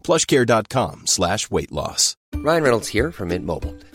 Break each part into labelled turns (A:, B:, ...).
A: plushcare.com slash weight loss.
B: Ryan Reynolds here from Mint Mobile.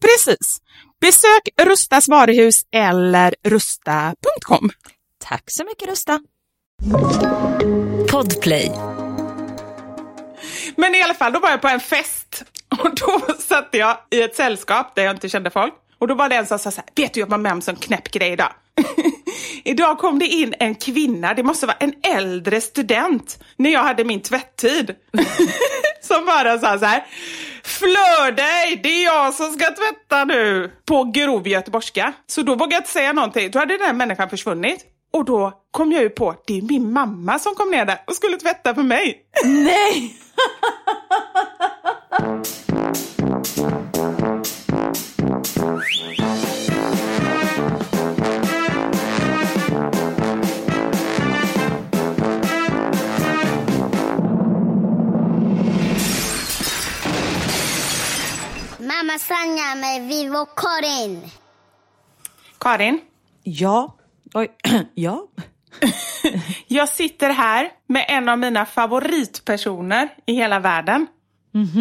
C: Precis. Besök Rustas varuhus eller rusta.com.
D: Tack så mycket Rusta.
E: Podplay.
C: Men i alla fall, då var jag på en fest och då satt jag i ett sällskap där jag inte kände folk. Och då var det en som sa så här, vet du jag var med om en sån knäpp grej idag? idag kom det in en kvinna, det måste vara en äldre student, när jag hade min tvätttid. som bara sa så här, Flör dig, det är jag som ska tvätta nu! På grov göteborgska. Så då vågade jag inte säga någonting, då hade den här människan försvunnit. Och då kom jag ju på, det är min mamma som kom ner där och skulle tvätta för mig.
D: Nej!
F: Sanja med Vivo Karin.
C: Karin,
D: Ja. Oj. ja.
C: jag sitter här med en av mina favoritpersoner i hela världen.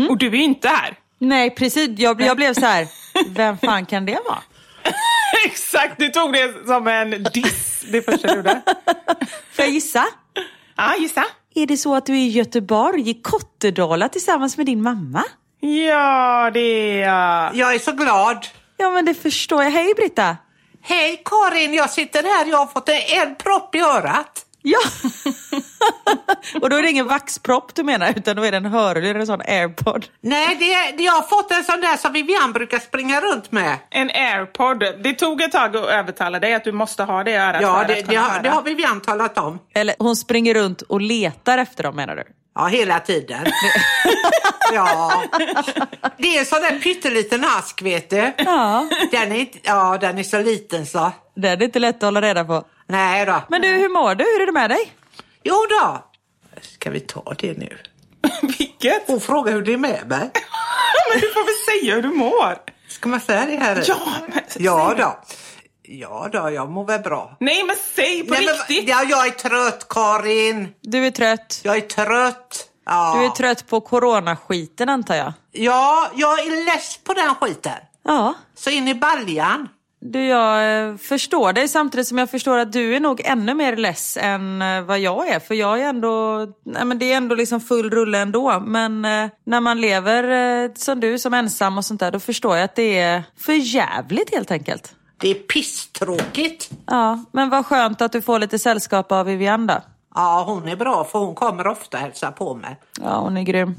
C: Och du är inte här.
D: Nej, precis. Jag, jag blev så här, vem fan kan det vara?
C: Exakt, du tog det som en diss det första du gjorde.
D: Får jag gissa?
C: Ja, gissa.
D: Är det så att du är i Göteborg, i Kottedala tillsammans med din mamma?
C: Ja, det är jag.
G: Jag är så glad.
D: Ja, men det förstår jag. Hej Britta!
G: Hej Karin, jag sitter här. Jag har fått en propp i örat.
D: Ja! och då är det ingen vaxpropp du menar, utan då är det en hörlur, en sån airpod.
G: Nej, det, det, jag har fått en sån där som Vivian brukar springa runt med.
C: En airpod. Det tog ett tag att övertala dig att du måste ha det i örat
G: Ja, det, det, har, det har Vivian talat om.
D: Eller hon springer runt och letar efter dem menar du?
G: Ja, hela tiden. ja. Det är en sån där pytteliten ask, vet du.
D: Ja.
G: Den är, inte, ja, den är så liten så.
D: Det är inte lätt att hålla reda på.
G: Nej då.
D: Men du, hur mår du? Hur är det med dig?
G: Jo då. Ska vi ta det nu?
C: Vilket?
G: Hon frågar hur det är med mig.
C: Men du får väl säga hur du mår.
G: Ska man säga det här?
C: Ja, men
G: Ja då. Ja då, jag mår väl bra.
C: Nej, men säg på
G: Nej, men,
C: riktigt.
G: ja, jag är trött, Karin.
D: Du är trött.
G: Jag är trött. Ja.
D: Du är trött på coronaskiten antar jag?
G: Ja, jag är less på den skiten.
D: Ja.
G: Så in i baljan.
D: Du, jag eh, förstår dig samtidigt som jag förstår att du är nog ännu mer less än eh, vad jag är. För jag är ändå, nej men det är ändå liksom full rulle ändå. Men eh, när man lever eh, som du, som ensam och sånt där, då förstår jag att det är för jävligt helt enkelt.
G: Det är pisstråkigt.
D: Ja, men vad skönt att du får lite sällskap av Vivian då.
G: Ja, hon är bra för hon kommer ofta och hälsar på mig.
D: Ja, hon är grym.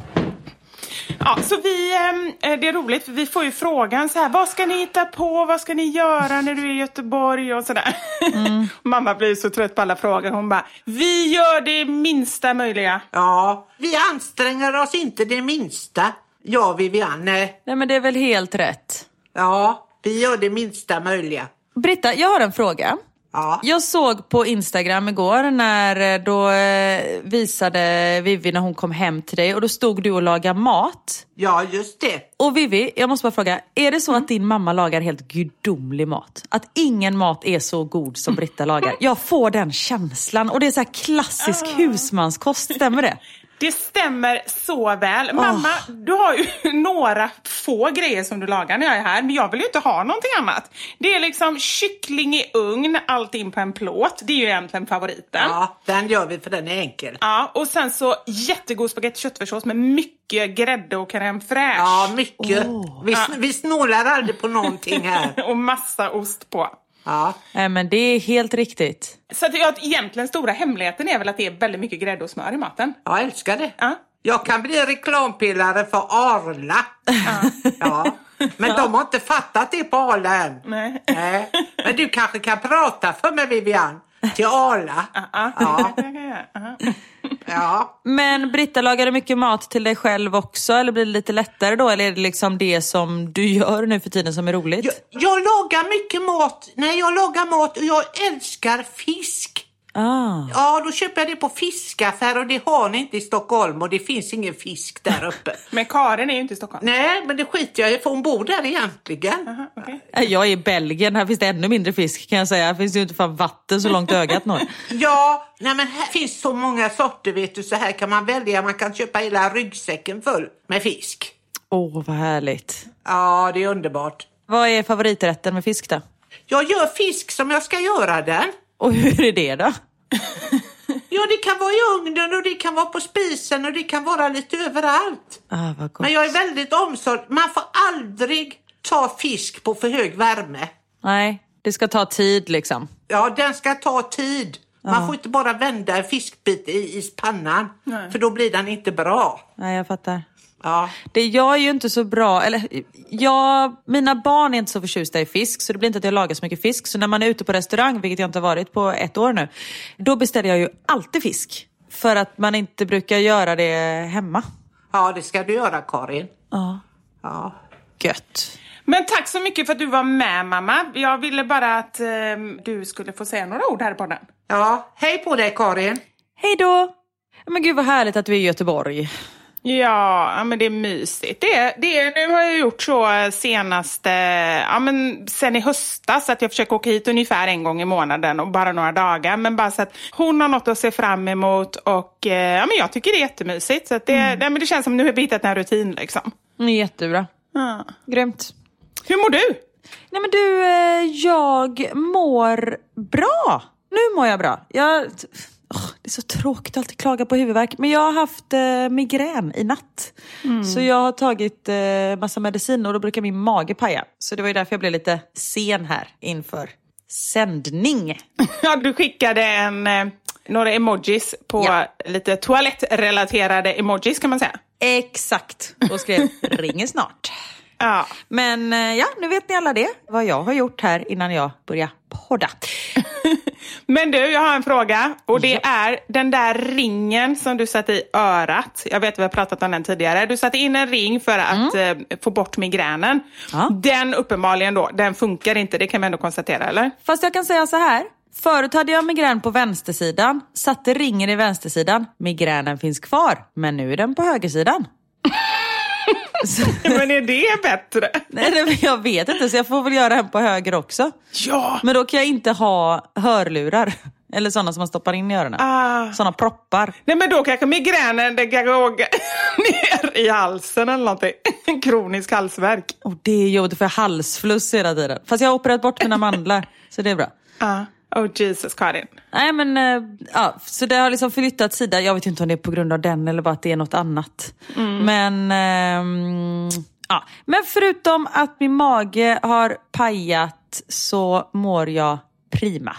C: Ja, så vi, ehm, eh, det är roligt för vi får ju frågan så här, vad ska ni hitta på, vad ska ni göra när du är i Göteborg och sådär.
G: Mm.
C: Mamma blir så trött på alla frågor, hon bara, vi gör det minsta möjliga.
G: Ja, vi anstränger oss inte det minsta. Ja, Vivianne.
D: Nej men det är väl helt rätt.
G: Ja, vi gör det minsta möjliga.
D: Britta, jag har en fråga.
G: Ja.
D: Jag såg på Instagram igår när eh, då eh, visade Vivi när hon kom hem till dig och då stod du och lagade mat.
G: Ja, just det.
D: Och Vivi, jag måste bara fråga, är det så att din mamma lagar helt gudomlig mat? Att ingen mat är så god som Britta lagar? Jag får den känslan och det är så här klassisk husmanskost, stämmer det?
C: Det stämmer så väl. Mamma, du har ju några få grejer som du lagar när jag är här, men jag vill ju inte ha någonting annat. Det är liksom kyckling i ugn, allt in på en plåt. Det är ju egentligen favoriten.
G: Ja, den gör vi för den är enkel.
C: Ja, och sen så jättegod spagetti köttfärssås med mycket grädde och crème fraîche.
G: Ja, mycket. Vi, vi snålar aldrig på någonting här.
C: och massa ost på.
G: Ja,
D: Nej men det är helt riktigt.
C: Så att jag, egentligen stora hemligheten är väl att det är väldigt mycket grädde och smör i maten.
G: jag älskar det.
C: Ja.
G: Jag kan bli reklampelare för Arla. Ja. Men de har inte fattat det på Arla än.
C: Nej.
G: Nej. Men du kanske kan prata för mig Vivian. Till Arla. Ja. ja.
D: Men Britta, lagar du mycket mat till dig själv också eller blir det lite lättare då? Eller är det liksom det som du gör nu för tiden som är roligt?
G: Jag, jag lagar mycket mat. Nej, jag lagar mat och jag älskar fisk.
D: Ah.
G: Ja, då köper jag det på fiskaffär och det har ni inte i Stockholm och det finns ingen fisk där uppe.
C: Men Karin är ju inte i Stockholm.
G: Nej, men det skiter jag i för hon bor där egentligen.
C: Aha, okej.
D: Jag är i Belgien, här finns det ännu mindre fisk kan jag säga. Här finns det ju inte fan vatten så långt ögat når.
G: Ja, nej men här finns så många sorter vet du, så här kan man välja. Man kan köpa hela ryggsäcken full med fisk.
D: Åh, vad härligt.
G: Ja, det är underbart.
D: Vad är favoriträtten med fisk då?
G: Jag gör fisk som jag ska göra den.
D: Och hur är det då?
G: Ja, det kan vara i ugnen och det kan vara på spisen och det kan vara lite överallt.
D: Ah, vad gott.
G: Men jag är väldigt omsorg. Man får aldrig ta fisk på för hög värme.
D: Nej, det ska ta tid liksom.
G: Ja, den ska ta tid. Man får inte bara vända en fiskbit i, i pannan, för då blir den inte bra.
D: Nej, jag fattar.
G: Ja.
D: Det, jag är ju inte så bra, eller jag, mina barn är inte så förtjusta i fisk så det blir inte att jag lagar så mycket fisk. Så när man är ute på restaurang, vilket jag inte har varit på ett år nu, då beställer jag ju alltid fisk. För att man inte brukar göra det hemma.
G: ja, det ska du göra Karin.
D: Ja.
G: Ja.
D: Gött.
C: Men tack så mycket för att du var med mamma. Jag ville bara att eh, du skulle få säga några ord här på den.
G: ja, hej på dig Karin.
D: Hej då! Men gud vad härligt att vi är i Göteborg.
C: Ja, men det är mysigt. Det, det, nu har jag gjort så senaste, ja men sen i höstas att jag försöker åka hit ungefär en gång i månaden och bara några dagar. Men bara så att hon har något att se fram emot och eh, ja, men jag tycker det är jättemysigt. Så att det, nej, men det känns som nu har vi hittat en rutin liksom.
D: Mm, jättebra.
C: Ja.
D: Grymt.
C: Hur mår du?
D: Nej men du, eh, jag mår bra. Nu mår jag bra. Jag, åh, det är så tråkigt att alltid klaga på huvudvärk. Men jag har haft eh, migrän i natt. Så jag har tagit eh, massa medicin och då brukar min mage paja. Så det var ju därför jag blev lite sen här inför sändning.
C: Ja, du skickade en, eh, några emojis på
D: Ja.
C: lite toalettrelaterade emojis kan man säga.
D: Exakt. Och skrev ringer snart.
C: Ja.
D: Men eh, ja, nu vet ni alla det. Vad jag har gjort här innan jag börjar podda.
C: Men du, jag har en fråga. Och det är den där ringen som du satte i örat. Jag vet att vi har pratat om den tidigare. Du satte in en ring för att eh, få bort migränen.
D: Ja.
C: Den uppenbarligen då, den funkar inte. Det kan man ändå konstatera, eller?
D: Fast jag kan säga så här. Förut hade jag migrän på vänstersidan, satte ringen i vänstersidan. Migränen finns kvar, men nu är den på högersidan.
C: Men är det bättre?
D: nej, nej, jag vet inte, så jag får väl göra en på höger också.
C: Ja!
D: Men då kan jag inte ha hörlurar. Eller sådana som man stoppar in i öronen.
C: Ah.
D: Sådana proppar.
C: Nej men då kanske migränen den kanske åker ner i halsen eller någonting. Kronisk halsvärk.
D: Och det är jobbigt för halsfluss hela tiden. Fast jag har opererat bort mina mandlar, så det är bra.
C: Ah. Oh Jesus Karin.
D: Nej men, eh, ja, så det har liksom flyttat sida. Jag vet inte om det är på grund av den eller bara att det är något annat. Men, ehm, ja. men förutom att min mage har pajat så mår jag prima.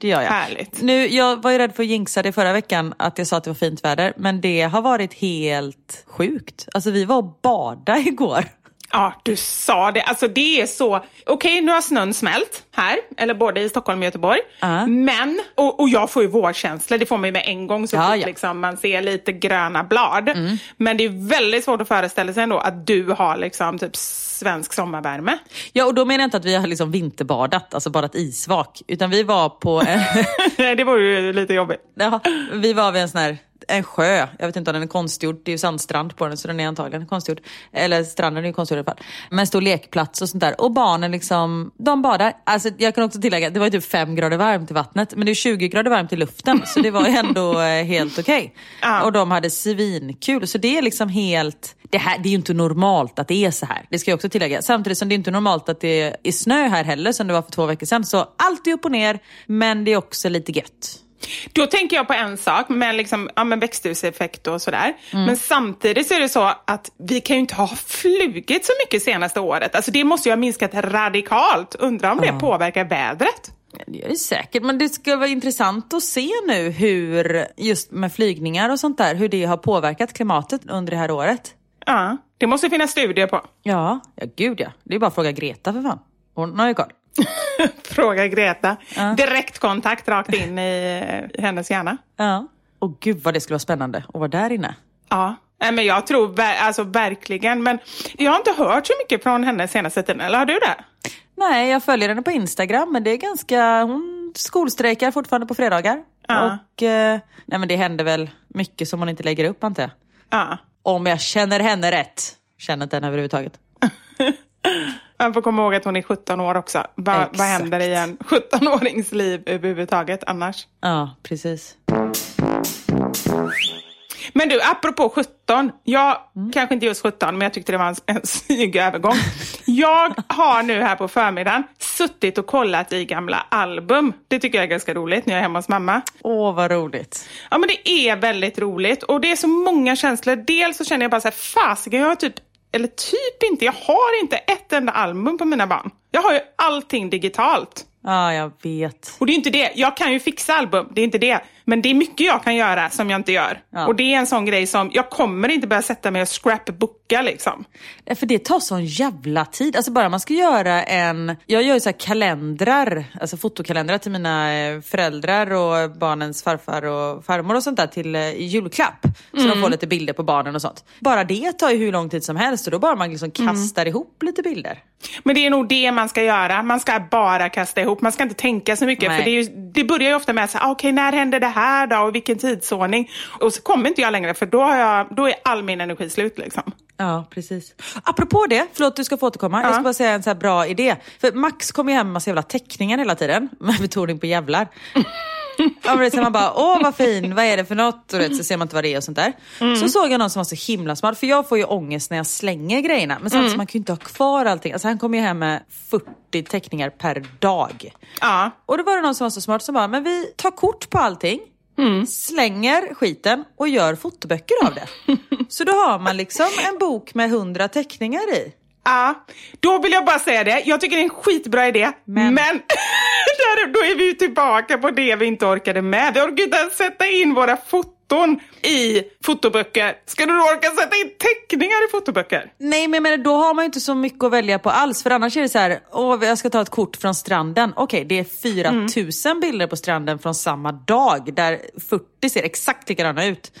D: det gör jag.
C: Härligt.
D: Nu, jag var ju rädd för att jinxa det förra veckan att jag sa att det var fint väder. Men det har varit helt sjukt. Alltså vi var och bada igår.
C: Ja, du sa det. Alltså det är så... Okej, nu har snön smält här, eller både i Stockholm och Göteborg.
D: Ja.
C: Men, och, och jag får ju vårkänsla, det får man ju med en gång så
D: Ja,
C: fort
D: ja.
C: liksom, man ser lite gröna blad. Men det är väldigt svårt att föreställa sig ändå att du har liksom typ svensk sommarvärme.
D: Ja och då menar jag inte att vi har liksom vinterbadat, alltså badat isvak. Utan vi var på
C: Nej, det vore ju lite jobbigt.
D: ja, vi var vid en sån här en sjö, jag vet inte om den är konstgjord, det är ju sandstrand på den så den är antagligen konstgjord. Eller stranden är ju konstgjord i alla fall. Men en stor lekplats och sånt där. Och barnen liksom, de badar. Alltså jag kan också tillägga, det var typ fem grader varmt i vattnet men det är 20 grader varmt i luften så det var ju ändå eh, helt okej.
C: Ja.
D: Och de hade svinkul så det är liksom helt, det, här, det är ju inte normalt att det är så här. Det ska jag också tillägga. Samtidigt som det är inte normalt att det är snö här heller som det var för två veckor sedan. Så allt är upp och ner men det är också lite gött.
C: Då tänker jag på en sak med liksom, ja, men växthuseffekt och sådär. Men samtidigt så är det så att vi kan ju inte ha flugit så mycket senaste året. Alltså det måste ju ha minskat radikalt. Undrar om det påverkar vädret?
D: Ja, Det gör det säkert, men det ska vara intressant att se nu hur, just med flygningar och sånt där, hur det har påverkat klimatet under det här året.
C: Ja, det måste finnas studier på.
D: Ja, ja gud ja. Det är bara att fråga Greta för fan. Hon har ju koll.
C: Fråga Greta. Direktkontakt rakt in i, i hennes hjärna.
D: Ja. Och gud vad det skulle vara spännande att vara där inne.
C: Ja, Nej, men jag tror alltså, verkligen. Men jag har inte hört så mycket från henne senaste tiden. Eller har du det?
D: Nej, jag följer henne på Instagram, men det är ganska... Hon skolstrejkar fortfarande på fredagar.
C: Ja.
D: Och eh, nej, men det händer väl mycket som hon inte lägger upp, antar jag.
C: Ja.
D: Om jag känner henne rätt. Känner inte henne överhuvudtaget.
C: Man får komma ihåg att hon är 17 år också. Va, vad händer i en 17-årings liv överhuvudtaget annars?
D: Ja, precis.
C: Men du, apropå 17. Jag, kanske inte just 17, men jag tyckte det var en, en snygg övergång. Jag har nu här på förmiddagen suttit och kollat i gamla album. Det tycker jag är ganska roligt när jag är hemma hos mamma.
D: Åh, vad roligt.
C: Ja, men det är väldigt roligt och det är så många känslor. Dels så känner jag bara så här, fasiken, jag har typ, eller typ inte, jag har inte ett enda album på mina barn. Jag har ju allting digitalt.
D: Ja, jag vet.
C: Och det är inte det, jag kan ju fixa album, det är inte det. Men det är mycket jag kan göra som jag inte gör.
D: Ja.
C: Och det är en sån grej som, jag kommer inte börja sätta mig och scrapbooka liksom.
D: För det tar sån jävla tid. Alltså bara man ska göra en... Jag gör ju så kalendrar, alltså fotokalendrar till mina eh, föräldrar och barnens farfar och farmor och sånt där till eh, julklapp. Så de får lite bilder på barnen och sånt. Bara det tar ju hur lång tid som helst och då bara man liksom kastar ihop lite bilder.
C: Men det är nog det man ska göra. Man ska bara kasta ihop. Man ska inte tänka så mycket.
D: Nej.
C: För det, ju, det börjar ju ofta med att okej, när händer det här då? Och vilken tidsordning? Och så kommer inte jag längre för då, har jag, då är all min energi slut liksom.
D: Ja, precis. Apropå det, förlåt du ska få återkomma. Jag ska bara säga en så bra idé. För Max kommer ju hem med massa jävla teckningar hela tiden. Med betoning på jävlar. Ja, men så man bara, åh vad fin, vad är det för något? Och det, så ser man inte vad det är och sånt där. Så såg jag någon som var så himla smart, för jag får ju ångest när jag slänger grejerna. Men samtidigt, man kan ju inte ha kvar allting. Alltså han kommer ju hem med 40 teckningar per dag.
C: Ja.
D: Och då var det någon som var så smart som bara, men vi tar kort på allting. Slänger skiten och gör fotoböcker av det. Så då har man liksom en bok med 100 teckningar i.
C: Ja, då vill jag bara säga det. Jag tycker det är en skitbra idé. Men,
D: Men-
C: där, då är vi tillbaka på det vi inte orkade med. Vi orkar inte ens sätta in våra foton i fotoböcker. Ska du då orka sätta in teckningar i fotoböcker?
D: Nej men menar, då har man ju inte så mycket att välja på alls. För annars är det så här, åh jag ska ta ett kort från stranden. Okej, det är 4000 bilder på stranden från samma dag. Där 40 ser exakt likadana ut.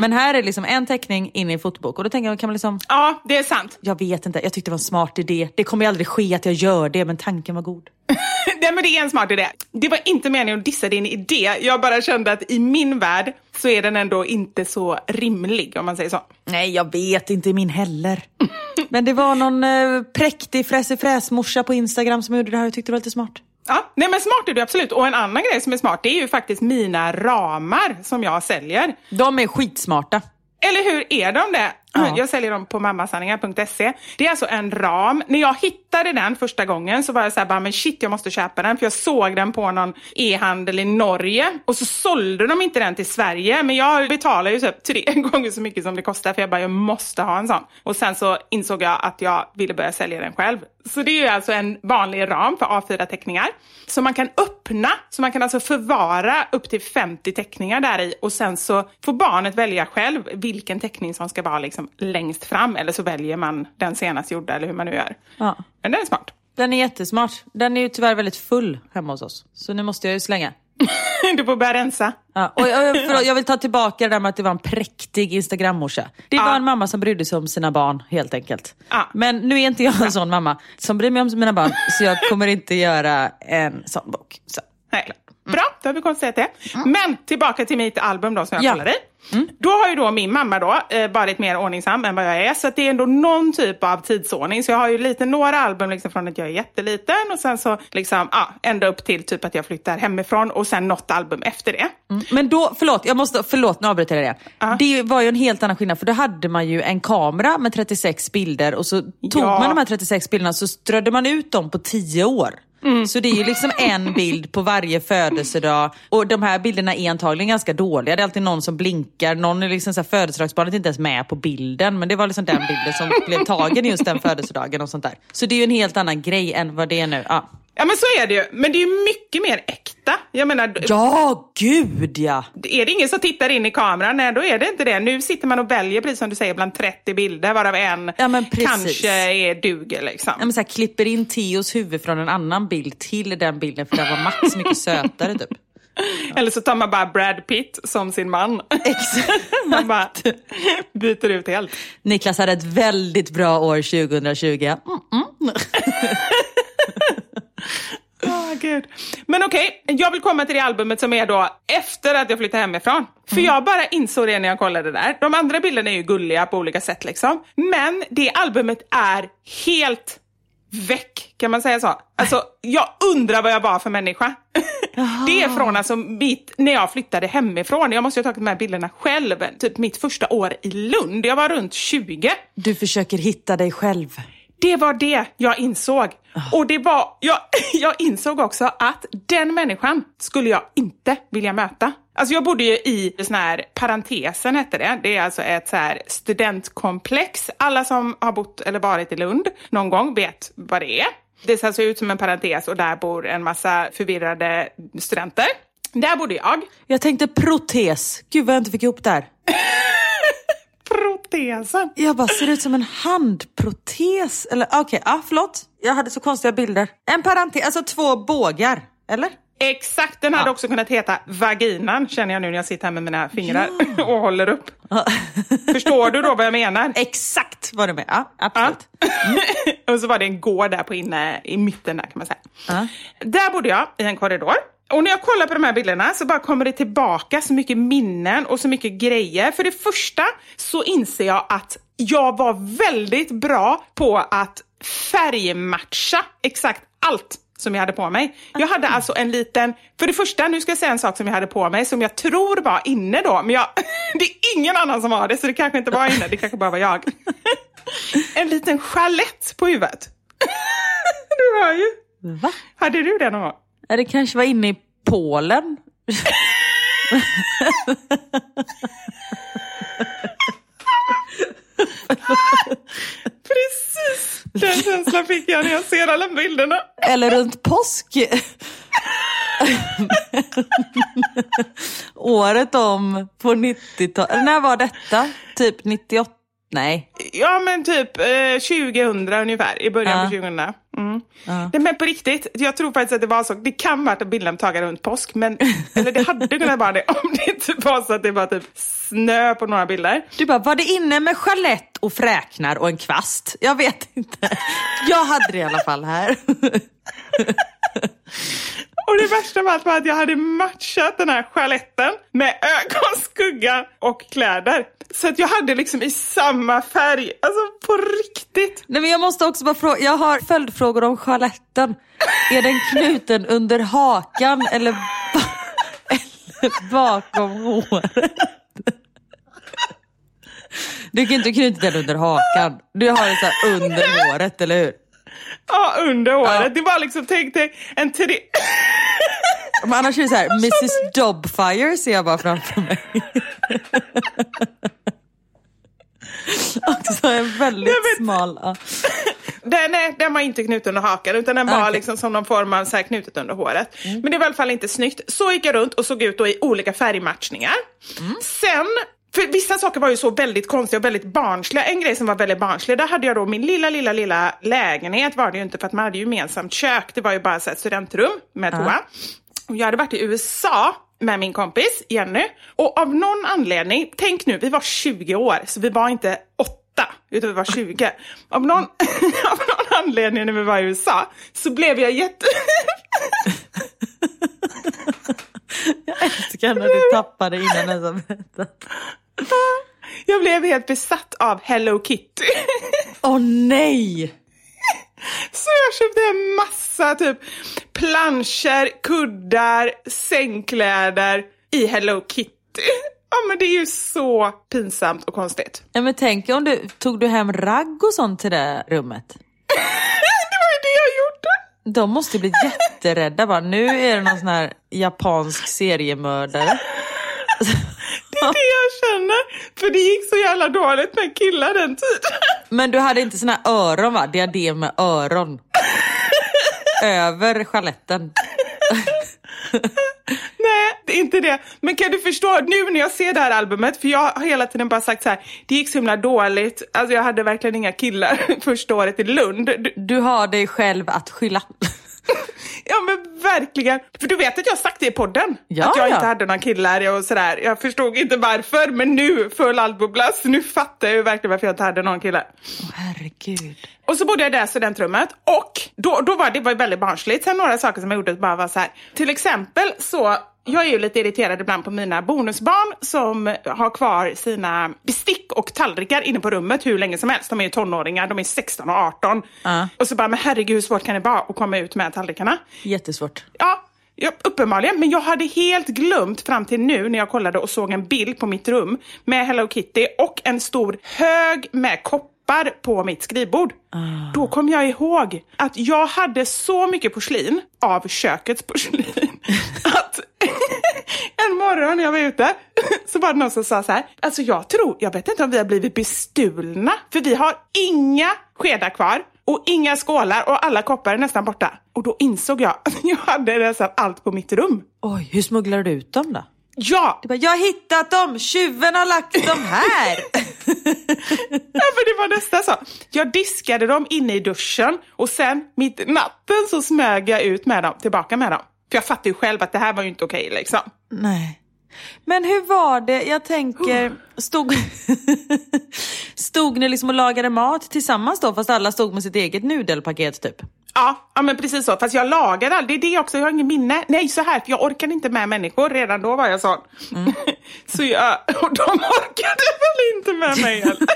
D: Men här är liksom en teckning in i en fotobok. Och då tänker jag, kan man liksom,
C: Ja, det är sant.
D: jag vet inte, jag tyckte det var en smart idé. Det kommer ju aldrig ske att jag gör det, men tanken var god.
C: Nej, men det är en smart idé. Det var inte meningen att dissa din idé. Jag bara kände att i min värld så är den ändå inte så rimlig, om man säger så.
D: Nej, jag vet inte min heller. Men det var någon eh, präktig fräsig-fräs-morsa på Instagram som gjorde det här och tyckte det var lite smart.
C: Ja, nej men smart är du absolut. Och en annan grej som är smart, det är ju faktiskt mina ramar som jag säljer.
D: De är skitsmarta.
C: Eller hur är de det?
D: Ja.
C: Jag säljer dem på mammasanningar.se. Det är alltså en ram. När jag hittade den första gången så var jag så här, bara, men shit jag måste köpa den. För jag såg den på någon e-handel i Norge. Och så sålde de inte den till Sverige. Men jag betalar ju typ tre gånger så mycket som det kostar. För jag bara, jag måste ha en sån. Och sen så insåg jag att jag ville börja sälja den själv. Så det är alltså en vanlig ram för A4-teckningar. Som man kan öppna. Så man kan alltså förvara upp till 50 teckningar där i. Och sen så får barnet välja själv vilken teckning som ska vara liksom längst fram. Eller så väljer man den senast gjorda eller hur man nu gör.
D: Ja.
C: Men den är smart.
D: Den är jättesmart. Den är ju tyvärr väldigt full hemma hos oss. Så nu måste jag ju slänga.
C: du får börja rensa.
D: Ja, och jag, förlåt, jag vill ta tillbaka det där med att det var en präktig Instagrammorsa. Det var
C: Ja.
D: en mamma som brydde sig om sina barn helt enkelt.
C: Ja.
D: Men nu är inte jag en sån mamma som bryr mig om mina barn så jag kommer inte göra en sån bok. Så.
C: Nej. Bra, då har vi konstaterat det. Men tillbaka till mitt album då som jag
D: Ja.
C: kollade i. Då har ju då min mamma då eh, varit mer ordningsam än vad jag är. Så att det är ändå någon typ av tidsordning. Så jag har ju lite några album liksom från att jag är jätteliten och sen så liksom, ja, ända upp till typ att jag flyttar hemifrån och sen något album efter det.
D: Men då, förlåt, jag måste, förlåt nu avbryter jag det. Det var ju en helt annan skillnad för då hade man ju en kamera med 36 bilder och så tog
C: Ja.
D: man de här 36 bilderna så strödde man ut dem på 10 år. Mm. Så det är ju liksom en bild på varje födelsedag och de här bilderna är antagligen ganska dåliga. Det är alltid någon som blinkar, någon är liksom så här, födelsedagsbarnet är inte ens med på bilden men det var liksom den bilden som blev tagen just den födelsedagen och sånt där. Så det är ju en helt annan grej än vad det är nu. Ja,
C: Ja men så är det ju, men det är ju mycket mer äkta. Jag menar,
D: ja gud ja!
C: är det ingen som tittar in i kameran, nej då är det inte det. Nu sitter man och väljer, precis som du säger, bland 30 bilder varav en
D: Ja,
C: kanske är duger liksom.
D: Ja, men så här, klipper in Theos huvud från en annan bild till den bilden för den var Max mycket sötare typ.
C: Eller så tar man bara Brad Pitt som sin man.
D: Exakt.
C: Man bara byter ut helt.
D: Niklas hade ett väldigt bra år 2020. Mm, mm.
C: Åh, Gud. Men okej, jag vill komma till det albumet som är då efter att jag flyttade hemifrån. För jag bara insåg det när jag kollade där. De andra bilderna är ju gulliga på olika sätt liksom. Men det albumet är helt väck, kan man säga så? Alltså, jag undrar vad jag var för människa. Det är från alltså mitt, när jag flyttade hemifrån. Jag måste ju ha tagit de här bilderna själv. Typ mitt första år i Lund. Jag var runt 20.
D: Du försöker hitta dig själv.
C: Det var det jag insåg. Och det var, jag, jag insåg också att den människan skulle jag inte vilja möta. Alltså jag bodde ju i sån här, parentesen hette det. Det är alltså ett så här studentkomplex. Alla som har bott eller varit i Lund någon gång vet vad det är. Det ser alltså ut som en parentes och där bor en massa förvirrade studenter. Där bodde jag.
D: Jag tänkte protes. Gud vad jag inte fick ihop där.
C: Protesen.
D: Jag bara, ser ut som en handprotes? Eller okej, ja förlåt. Jag hade så konstiga bilder. En parentes, alltså två bågar. Eller?
C: Exakt, den hade också kunnat heta vaginan känner jag nu när jag sitter här med mina fingrar och håller upp. Förstår du då vad jag menar?
D: Exakt vad du menar. Ja, absolut.
C: och så var det en gård där på inne i mitten där kan man säga.
D: Ja.
C: Där bodde jag i en korridor. Och när jag kollar på de här bilderna så bara kommer det tillbaka så mycket minnen och så mycket grejer. För det första så inser jag att jag var väldigt bra på att färgmatcha exakt allt som jag hade på mig. Jag hade alltså en liten, för det första, nu ska jag säga en sak som jag hade på mig som jag tror var inne då, men jag, det är ingen annan som har det så det kanske inte var inne, det kanske bara var jag. En liten chalett på huvudet. Du hör ju.
D: Va?
C: Hade du det någon gång?
D: Det kanske var inne i Polen.
C: Precis den känslan fick jag när jag ser alla bilderna.
D: Eller runt påsk. Året om på 90-talet. När var detta? Typ 98? Nej.
C: Ja men typ eh, 2000 ungefär, i början
D: Ja.
C: på 2000. Mm. Nej, men på riktigt, jag tror faktiskt att det var så. Det kan varit en bildlämtagare runt påsk, men eller det hade kunnat vara det om det inte var så att det var typ snö på några bilder.
D: Du bara, var det inne med chalett och fräknar och en kvast? Jag vet inte. Jag hade det i alla fall här.
C: Och det värsta var allt var att jag hade matchat den här chaletten med ögonskugga och kläder. Så att jag hade liksom i samma färg, alltså på riktigt.
D: Nej, men jag måste också bara fråga, jag har följdfrågor om chaletten. Är den knuten under hakan eller, ba- eller bakom håret? Du kan inte knyta den under hakan. Du har det så under håret, eller hur?
C: Ja, under håret. Det var liksom, tänk dig en tre...
D: Men annars är det så här, Mrs Dobfire ser jag bara framför mig. Också en väldigt smal... Ja.
C: Den, är, den var inte knuten under hakan utan den var
D: Okej.
C: liksom som någon form av så här knutet under håret. Men det var i alla fall inte snyggt. Så gick jag runt och såg ut då i olika färgmatchningar. Sen, för vissa saker var ju så väldigt konstiga och väldigt barnsliga. En grej som var väldigt barnslig, där hade jag då min lilla, lilla, lilla lägenhet var det ju inte för att man hade ju gemensamt kök. Det var ju bara så ett studentrum med toa. Och jag hade varit i USA med min kompis Jenny. Och av någon anledning, tänk nu, vi var 20 år, så vi var inte 8, utan vi var 20. Av någon, av någon anledning när vi var i USA så blev jag jätte...
D: Älskar när du tappade innan ens har berättat.
C: jag blev helt besatt av Hello Kitty.
D: Åh nej!
C: Så jag köpte en massa typ planscher, kuddar, sängkläder i Hello Kitty. Ja men det är ju så pinsamt och konstigt.
D: Ja, men tänk om du tog du hem ragg och sånt till det rummet?
C: Det var ju det jag gjorde.
D: De måste bli jätterädda bara. Nu är det någon sån här japansk seriemördare.
C: Det är det jag känner. För det gick så jävla dåligt med killar den tiden.
D: Men du hade inte såna öron va? Diadem med öron. Över chaletten.
C: Nej, det är inte det. Men kan du förstå nu när jag ser det här albumet, för jag har hela tiden bara sagt så här, det gick så himla dåligt. Alltså jag hade verkligen inga killar första året i Lund. Du-
D: Du har dig själv att skylla.
C: Ja men verkligen. För du vet att jag har sagt det i podden.
D: Ja,
C: att jag
D: ja.
C: inte hade några killar och sådär. Jag förstod inte varför, men nu, full albubblas, nu fattar jag ju verkligen varför jag inte hade någon kille.
D: Åh herregud.
C: Och så bodde jag i det här studentrummet och då, då var det var väldigt barnsligt. Sen några saker som jag gjorde bara var så här. Till exempel så, jag är ju lite irriterad ibland på mina bonusbarn som har kvar sina bestick och tallrikar inne på rummet hur länge som helst. De är ju tonåringar, de är 16 och 18.
D: Ja.
C: Och så bara, men herregud hur svårt kan det vara att komma ut med tallrikarna?
D: Jättesvårt.
C: Ja, ja, uppenbarligen. Men jag hade helt glömt fram till nu när jag kollade och såg en bild på mitt rum med Hello Kitty och en stor hög med koppar på mitt skrivbord. Då kom jag ihåg att jag hade så mycket porslin av kökets porslin att en morgon när jag var ute så var det någon som sa så här, alltså jag tror, jag vet inte om vi har blivit bestulna för vi har inga skedar kvar och inga skålar och alla koppar är nästan borta. Och då insåg jag att jag hade nästan allt på mitt rum.
D: Oj, hur smugglar du ut dem då?
C: Ja,
D: Du bara, jag har hittat dem! Tjuven har lagt dem här!
C: Ja, men det var nästan så. Jag diskade dem inne i duschen och sen mitt i natten så smög jag ut med dem, tillbaka med dem. För jag fattade ju själv att det här var ju inte okej liksom.
D: Nej. Men hur var det, jag tänker, stod, stod ni liksom och lagade mat tillsammans då fast alla stod med sitt eget nudelpaket typ?
C: Ja, ja men precis så. Fast jag lagade aldrig. Det är det också, jag har ingen minne. Nej, så här, för jag orkade inte med människor. Redan då var jag sån. så jag, och de orkade väl inte med mig heller.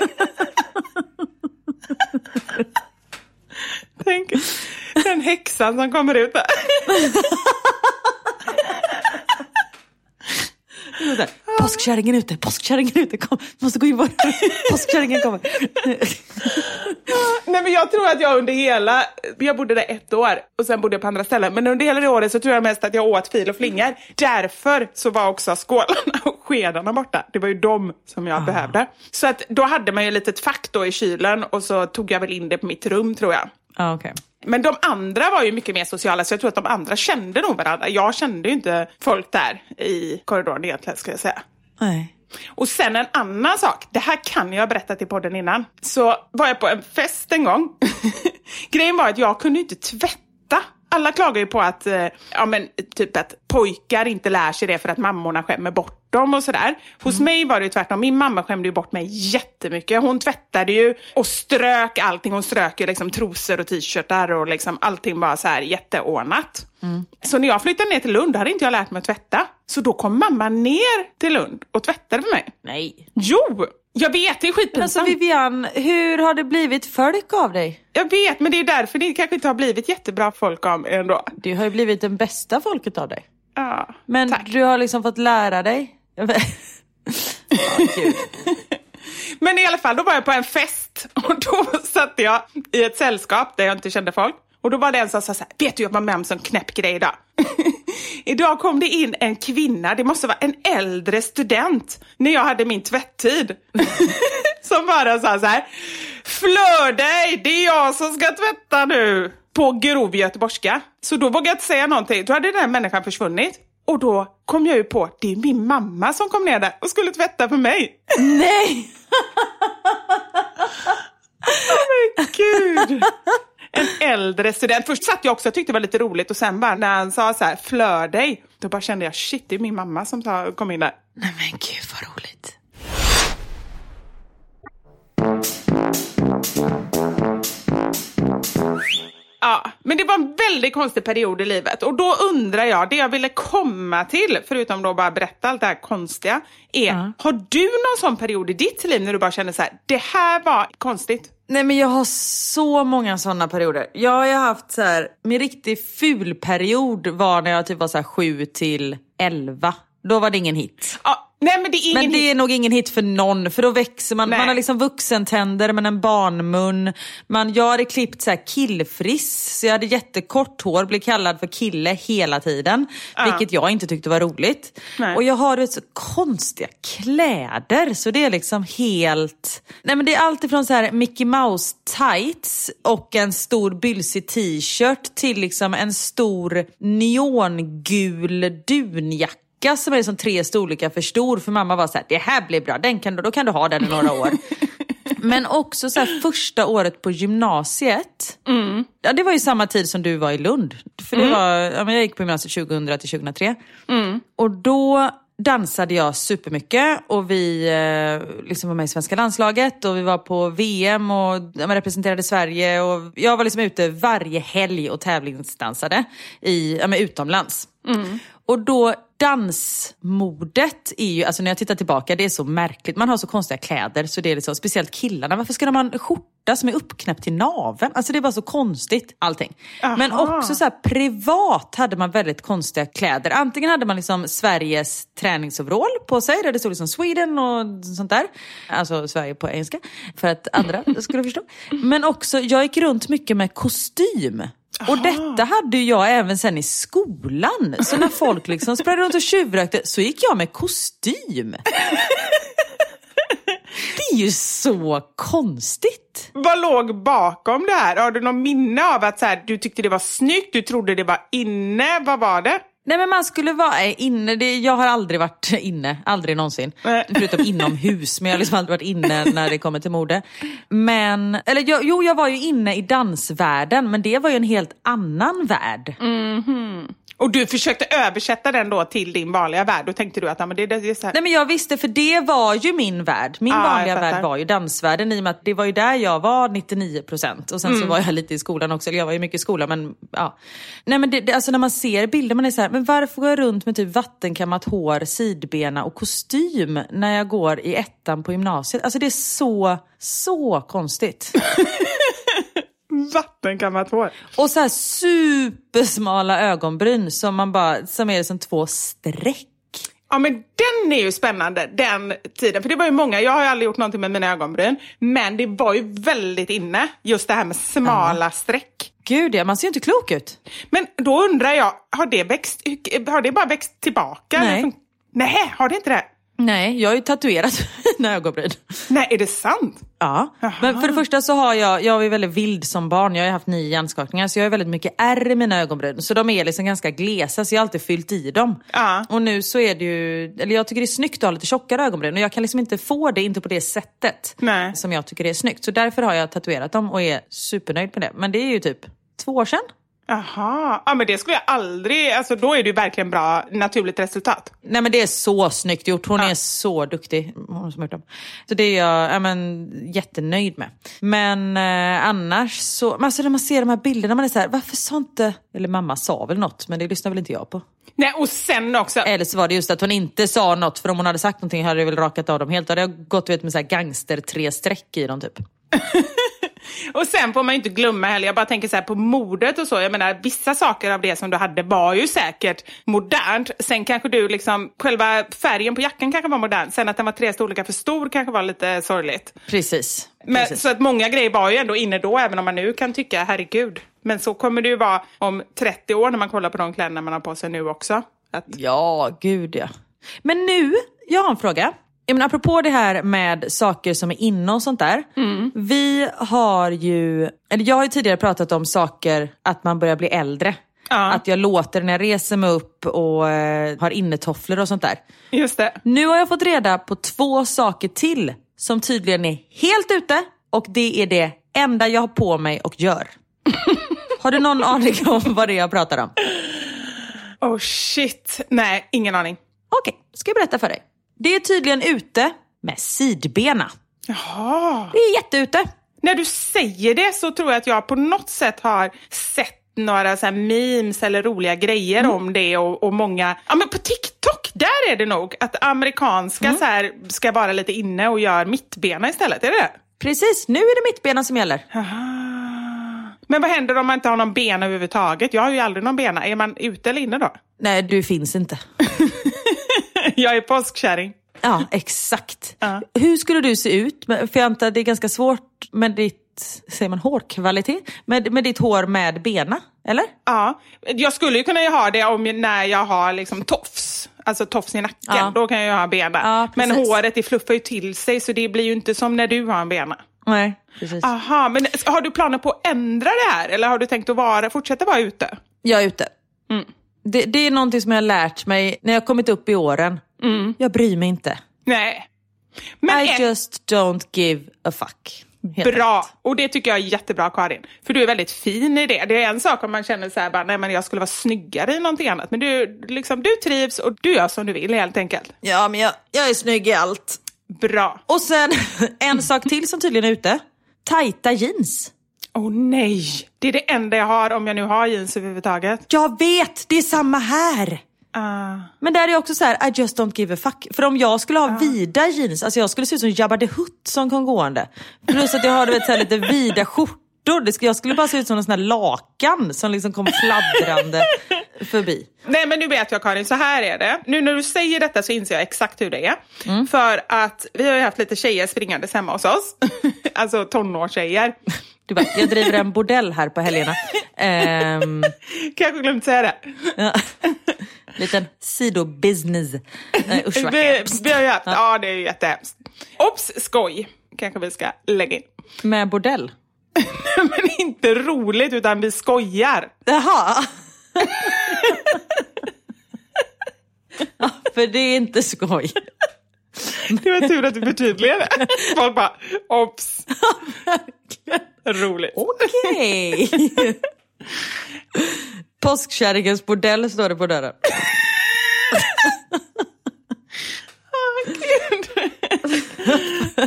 C: Tänk den häxan som kommer ut där.
D: Påskkärringen är ute, påskkärringen är ute, kom, måste gå in bara. Påskkärringen kommer.
C: Nej men jag tror att jag under hela, jag bodde där ett år och sen bodde jag på andra ställen. Men under hela det året så tror jag mest att jag åt fil och flingor. Därför så var också skålarna och skedarna borta. Det var ju de som jag behövde. Så att då hade man ju ett litet fack då i kylen och så tog jag väl in det på mitt rum tror jag.
D: Ja, okej.
C: Men de andra var ju mycket mer sociala så jag tror att de andra kände nog varandra. Jag kände ju inte folk där i korridoren egentligen ska jag säga.
D: Nej.
C: Och sen en annan sak, det här kan jag ha berättat i podden innan. Så var jag på en fest en gång. Grejen var att jag kunde inte tvätta. Alla klagar ju på att, eh, ja men typ att pojkar inte lär sig det för att mammorna skämmer bort dem och sådär. Hos mig var det tvärtom, min mamma skämde ju bort mig jättemycket. Hon tvättade ju och strök allting. Hon strök ju liksom trosor och t-shirtar och liksom allting var så här jätteordnat. Så när jag flyttade ner till Lund hade inte jag lärt mig att tvätta. Så då kom mamma ner till Lund och tvättade för mig.
D: Nej.
C: Jo! Jag vet, det är
D: Men alltså
C: skitpinsamt.
D: Vivian, hur har det blivit folk av dig?
C: Jag vet, men det är därför det kanske inte har blivit jättebra folk av mig ändå.
D: Du har ju blivit den bästa folket av dig.
C: Ja,
D: Men
C: tack.
D: du har liksom fått lära dig. Gud.
C: Men i alla fall, då var jag på en fest och då satt jag i ett sällskap där jag inte kände folk. Och då var det en som sa så här, vet du jag var med om en sån knäpp grej idag. idag kom det in en kvinna, det måste vara en äldre student, när jag hade min tvätttid. som bara sa så här, flör dig, det är jag som ska tvätta nu. På grov göteborgska. Så då vågade jag inte säga någonting, då hade den här människan försvunnit. Och då kom jag ju på, det är min mamma som kom ner där och skulle tvätta för mig.
D: Nej!
C: Men gud! En äldre student. Först satt jag också och tyckte det var lite roligt och sen bara när han sa så här, flör dig. Då bara kände jag, shit det är min mamma som kom in där.
D: Nej men gud vad roligt.
C: Ja, men det var en väldigt konstig period i livet och då undrar jag, det jag ville komma till, förutom då bara berätta allt det här konstiga, är,
D: Ja.
C: har du någon sån period i ditt liv när du bara känner så här, det här var konstigt?
D: Nej men jag har så många sådana perioder. Jag har haft så här, min riktigt ful period var när jag typ var så här 7 till 11. Då var det ingen hit.
C: Ja, nej men det är ingen
D: Men det är nog ingen hit för någon för då växer man.
C: Nej.
D: Man har liksom vuxentänder men en barnmun. Man, jag hade klippt så här killfriss så jag hade jättekort hår, blev kallad för kille hela tiden. Vilket jag inte tyckte var roligt.
C: Nej.
D: Och jag har så konstiga kläder så det är liksom helt... Nej men det är allt ifrån så här Mickey Mouse tights och en stor bylsig t-shirt till liksom en stor neongul dunjacka jacka som är som tre storlekar för stor för mamma var så här, det här blir bra, den kan du, då kan du ha den i några år. Men också så här, första året på gymnasiet. Ja, det var ju samma tid som du var i Lund. För det var, ja, jag gick på gymnasiet 2000 till 2003. Och då dansade jag supermycket och vi eh, liksom var med i svenska landslaget och vi var på VM och ja, representerade Sverige. Och jag var liksom ute varje helg och tävlingsdansade i, ja, utomlands. Och då dansmodet är ju, alltså när jag tittar tillbaka, det är så märkligt. Man har så konstiga kläder, så det är liksom, speciellt killarna. Varför ska de ha en skjorta som är uppknäppt till naveln? Alltså det är bara så konstigt allting. Men också så här, privat hade man väldigt konstiga kläder. Antingen hade man liksom Sveriges träningsoverall på sig, där det stod liksom Sweden och sånt där. Alltså Sverige på engelska, för att andra skulle förstå. Men också, jag gick runt mycket med kostym. Och detta hade jag även sen i skolan. Så när folk liksom sprang runt och tjuvrökte så gick jag med kostym. Det är ju så konstigt.
C: Vad låg bakom det här? Har du någon minne av att så här, du tyckte det var snyggt, du trodde det var inne, vad var det?
D: Nej men man skulle vara eh, inne, det, jag har aldrig varit inne, aldrig någonsin.
C: Nej.
D: Förutom inomhus, men jag har liksom aldrig varit inne när det kommer till mode. Men, eller jag, jo jag var ju inne i dansvärlden, men det var ju en helt annan värld.
C: Och du försökte översätta den då till din vanliga värld, då tänkte du att ja, men det, det är så här.
D: Nej men jag visste, för det var ju min värld. Min
C: jag
D: vanliga värld var ju dansvärlden i och med att det var ju där jag var 99% och sen
C: Mm.
D: så var jag lite i skolan också, eller jag var ju mycket i skolan men ja. Nej men det, det, alltså när man ser bilder, man är så här, men varför går jag runt med typ vattenkammat hår, sidbena och kostym när jag går i ettan på gymnasiet? Alltså det är så, så konstigt.
C: Vattenkammat hår.
D: Och så här supersmala ögonbryn som man bara, som är som två streck.
C: Ja men den är ju spännande, den tiden. För det var ju många, jag har ju aldrig gjort någonting med mina ögonbryn, men det var ju väldigt inne, just det här med smala streck.
D: Gud ja, man ser ju inte klok ut.
C: Men då undrar jag, har det, växt, har det bara växt tillbaka?
D: Nej.
C: Fun- Nej, har det inte det?
D: Nej, jag har ju tatuerat mina ögonbryn.
C: Nej, är det sant?
D: Ja, men för det första så har jag, jag var väldigt vild som barn, jag har haft nio hjärnskakningar så jag har väldigt mycket ärr i mina ögonbryn. Så de är liksom ganska glesa så jag har alltid fyllt i dem.
C: Ja.
D: Och nu så är det ju, eller jag tycker det är snyggt att ha lite tjockare ögonbryn och jag kan liksom inte få det, inte på det sättet
C: Nej.
D: som jag tycker är snyggt. Så därför har jag tatuerat dem och är supernöjd med det. Men det är ju typ två år sedan.
C: Jaha, ja men det skulle jag aldrig, alltså då är det ju verkligen bra naturligt resultat.
D: Nej men det är så snyggt gjort. Hon är så duktig. Hon som gjort dem. Så det är jag ja, men, jättenöjd med. Men eh, annars så, alltså när man ser de här bilderna man är så här, varför sa inte, eller mamma sa väl något men det lyssnar väl inte jag på.
C: Nej och sen också,
D: Eller så var det just att hon inte sa något för om hon hade sagt någonting hade jag väl rakat av dem helt. Då hade jag gått vet, med så här gangster tre streck i dem typ.
C: Och sen får man ju inte glömma heller, jag bara tänker så här på modet och så. Jag menar vissa saker av det som du hade var ju säkert modernt. Sen kanske du liksom, själva färgen på jackan kanske var modern. Sen att den var tre storlekar för stor kanske var lite sorgligt.
D: Precis.
C: Men,
D: Precis.
C: så att många grejer var ju ändå inne då, även om man nu kan tycka herregud. Men så kommer det ju vara om 30 år när man kollar på de kläderna man har på sig nu också. Att,
D: Ja, gud ja. Men nu, jag har en fråga. Jag menar, apropå det här med saker som är inne och sånt där. Vi har ju, eller jag har ju tidigare pratat om saker, att man börjar bli äldre.
C: Ja.
D: Att jag låter när jag reser mig upp och eh, har innetofflor och sånt där.
C: just det.
D: Nu har jag fått reda på två saker till som tydligen är helt ute och det är det enda jag har på mig och gör. har du någon aning om vad det är jag pratar om?
C: Oh shit. Nej, ingen aning.
D: Okej, ska jag berätta för dig. Det är tydligen ute med sidbena.
C: Jaha.
D: Det är jätteute.
C: När du säger det så tror jag att jag på något sätt har sett några så memes eller roliga grejer
D: Mm.
C: om det och, och många, ja men på TikTok, där är det nog att amerikanska
D: Mm.
C: så här, ska vara lite inne och gör mittbena istället, är det det?
D: Precis, nu är det mittbena som gäller.
C: Men vad händer om man inte har någon bena överhuvudtaget? Jag har ju aldrig någon bena. Är man ute eller inne då?
D: Nej, du finns inte.
C: jag är påskkärring.
D: Ja, exakt.
C: Ja.
D: Hur skulle du se ut? För jag antar att det är ganska svårt med ditt, säger man hårkvalitet? Med, med ditt hår med bena, eller?
C: Ja, jag skulle ju kunna ha det om när jag har liksom tofs. Alltså tofs i nacken,
D: Ja.
C: då kan jag ha bena.
D: Ja,
C: men håret det fluffar ju till sig så det blir ju inte som när du har en bena.
D: Nej, precis.
C: Aha, men har du planer på att ändra det här eller har du tänkt att vara, fortsätta vara ute?
D: Jag är ute. Det, det är någonting som jag har lärt mig när jag kommit upp i åren. Jag bryr mig inte.
C: Nej. Men
D: I
C: ett-
D: just don't give a fuck. helt
C: Bra,
D: enkelt.
C: och det tycker jag är jättebra Karin. För du är väldigt fin i det. Det är en sak om man känner så här, bara, nej men jag skulle vara snyggare i någonting annat. Men du, liksom, du trivs och du gör som du vill helt enkelt.
D: Ja, men jag, jag är snygg i allt.
C: Bra.
D: Och sen en sak till som tydligen är ute. Tajta jeans.
C: Åh nej, det är det enda jag har om jag nu har jeans överhuvudtaget.
D: Jag vet, det är samma här.
C: Ah.
D: Men där är också så här, I just don't give a fuck. För om jag skulle ha vida jeans, alltså jag skulle se ut som Jabba the Hutt som kom gående. Plus att jag har vet, så här, lite vida skjortor. Det skulle, jag skulle bara se ut som en sån här lakan som liksom kom fladdrande förbi.
C: Nej men nu vet jag Karin, så här är det. Nu när du säger detta så inser jag exakt hur det är. För att vi har ju haft lite tjejer springandes hemma hos oss. alltså tonårstjejer.
D: Du bara, jag driver en bordell här på helgerna. Ehm,
C: Kanske glömt säga det.
D: ja. Liten sidobusiness. Nej usch vad
C: Vi,
D: hemskt.
C: vi har ju haft, ja det är ju jättehemskt. Ops, skoj kanske vi ska lägga in.
D: Med bordell?
C: Men inte roligt utan vi skojar.
D: Jaha. ja, för det är inte skoj.
C: Det var tur att du förtydligade. Folk bara, ops. Roligt.
D: Okej. Påskkärringens bordell står det på dörren.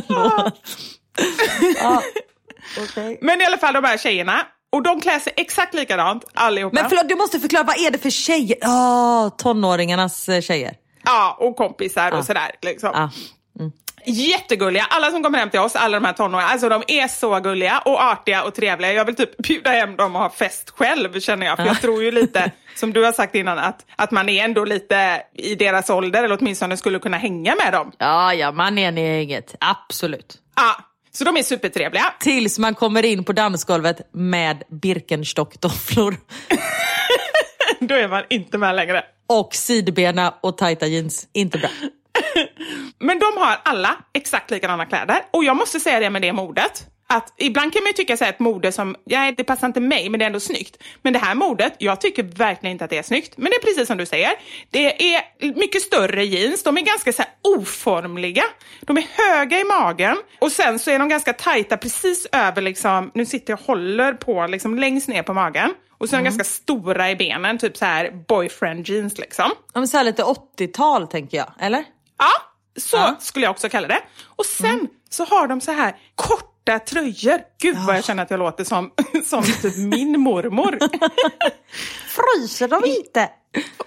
D: ja, okej.
C: Men i alla fall de här tjejerna. Och de klär sig exakt likadant allihopa.
D: Men förlåt, du måste förklara, vad är det för tjejer? Ja, tonåringarnas eh, tjejer.
C: Ja, och kompisar och sådär. Liksom.
D: Ja.
C: Jättegulliga. Alla som kommer hem till oss, alla de här tonåringarna, alltså de är så gulliga och artiga och trevliga. Jag vill typ bjuda hem dem och ha fest själv känner jag. För jag tror ju lite, som du har sagt innan, att, att man är ändå lite i deras ålder eller åtminstone skulle kunna hänga med dem.
D: Ja, ja, man är i eget. Absolut.
C: Ja, så de är supertrevliga.
D: Tills man kommer in på dansgolvet med Birkenstock-tofflor.
C: Då är man inte med längre.
D: Och sidbena och tajta jeans. Inte bra.
C: Men de har alla exakt likadana kläder. Och jag måste säga det med det modet. Att ibland kan man ju tycka så ett mode som, ja, det passar inte mig, men det är ändå snyggt. Men det här modet, jag tycker verkligen inte att det är snyggt. Men det är precis som du säger. Det är mycket större jeans, de är ganska så oformliga. De är höga i magen och sen så är de ganska tajta precis över, liksom, nu sitter jag och håller på liksom längst ner på magen. Och så är de ganska stora i benen, typ så här boyfriend jeans liksom.
D: Ja, men så lite 80-tal tänker jag, eller?
C: Ja, så
D: Ja.
C: skulle jag också kalla det. Och sen så har de så här korta tröjor. Gud vad jag känner att jag låter som, som typ min mormor.
D: Fryser de inte?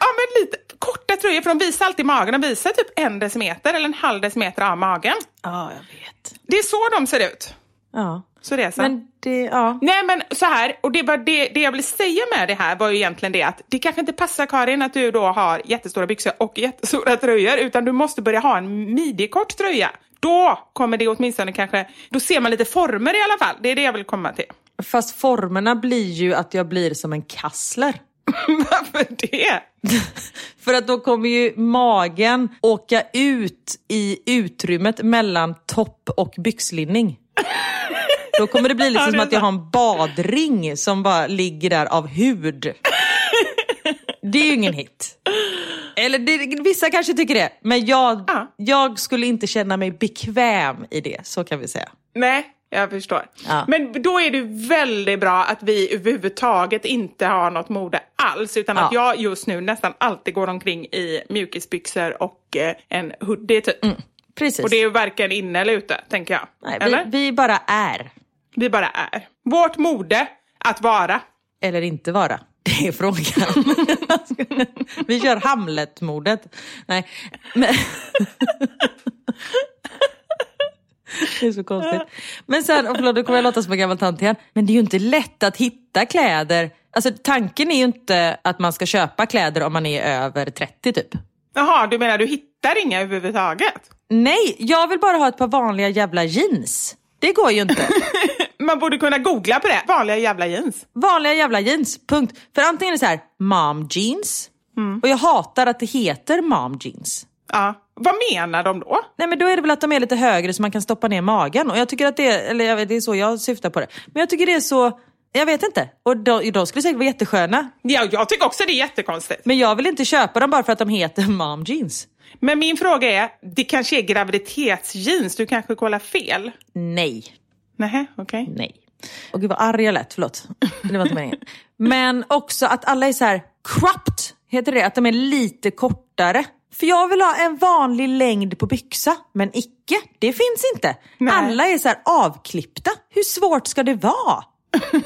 C: ja, men lite korta tröjor, för de visar alltid magen. De visar typ en decimeter eller en halv decimeter av magen.
D: Ja, jag vet.
C: Det är så de ser ut.
D: Ja.
C: Så så.
D: Men det, ja.
C: Nej men så här, och det, var det, det jag ville säga med det här var ju egentligen det att det kanske inte passar Karin att du då har jättestora byxor och jättestora tröjor utan du måste börja ha en midjekort tröja. Då kommer det åtminstone kanske, då ser man lite former i alla fall. Det är det jag vill komma till.
D: Fast formerna blir ju att jag blir som en kassler.
C: Varför det?
D: För att då kommer ju magen åka ut i utrymmet mellan topp och byxlinning. Då kommer det bli liksom som att jag har en badring som bara ligger där av hud. Det är ju ingen hit. Eller det, vissa kanske tycker det, men jag,
C: Ja.
D: jag skulle inte känna mig bekväm i det, så kan vi säga.
C: Nej, jag förstår.
D: Ja.
C: Men då är det väldigt bra att vi överhuvudtaget inte har något mode alls utan att
D: Ja.
C: jag just nu nästan alltid går omkring i mjukisbyxor och eh, en hoodie typ.
D: Precis.
C: Och det är varken inne eller ute, tänker jag.
D: Nej, vi, vi bara är,
C: Vi bara är. Vårt mode, att vara.
D: eller inte vara. Det är frågan. vi kör Hamlet-mordet. Nej, men... Det är så konstigt. Men sen, och förlåt, nu kommer jag låta som en gammal tant igen. Men det är ju inte lätt att hitta kläder. Alltså tanken är ju inte att man ska köpa kläder om man är över 30 typ.
C: Jaha, du menar du hittar inga överhuvudtaget?
D: Nej, jag vill bara ha ett par vanliga jävla jeans. Det går ju inte.
C: Man borde kunna googla på det. Vanliga jävla jeans.
D: Vanliga jävla jeans, punkt. För antingen är det så här, mom jeans. Och jag hatar att det heter mom jeans.
C: Ja. Vad menar de då?
D: Nej men då är det väl att de är lite högre så man kan stoppa ner magen. Och jag tycker att det är, eller jag vet, det är så jag syftar på det. Men jag tycker det är så, jag vet inte. Och de, de skulle säkert vara jättesköna.
C: Ja, jag tycker också det är jättekonstigt.
D: Men jag vill inte köpa dem bara för att de heter mom jeans.
C: Men min fråga är, det kanske är graviditetsjeans, du kanske kollar fel?
D: Nej.
C: Nej, okej.
D: Nej. Och gud vad arg jag lät, förlåt. Det var inte meningen. Men också att alla är så här cropped, heter det? Att de är lite kortare. För jag vill ha en vanlig längd på byxa, men icke. Det finns inte.
C: Nej.
D: Alla är så avklippta. Hur svårt ska det vara?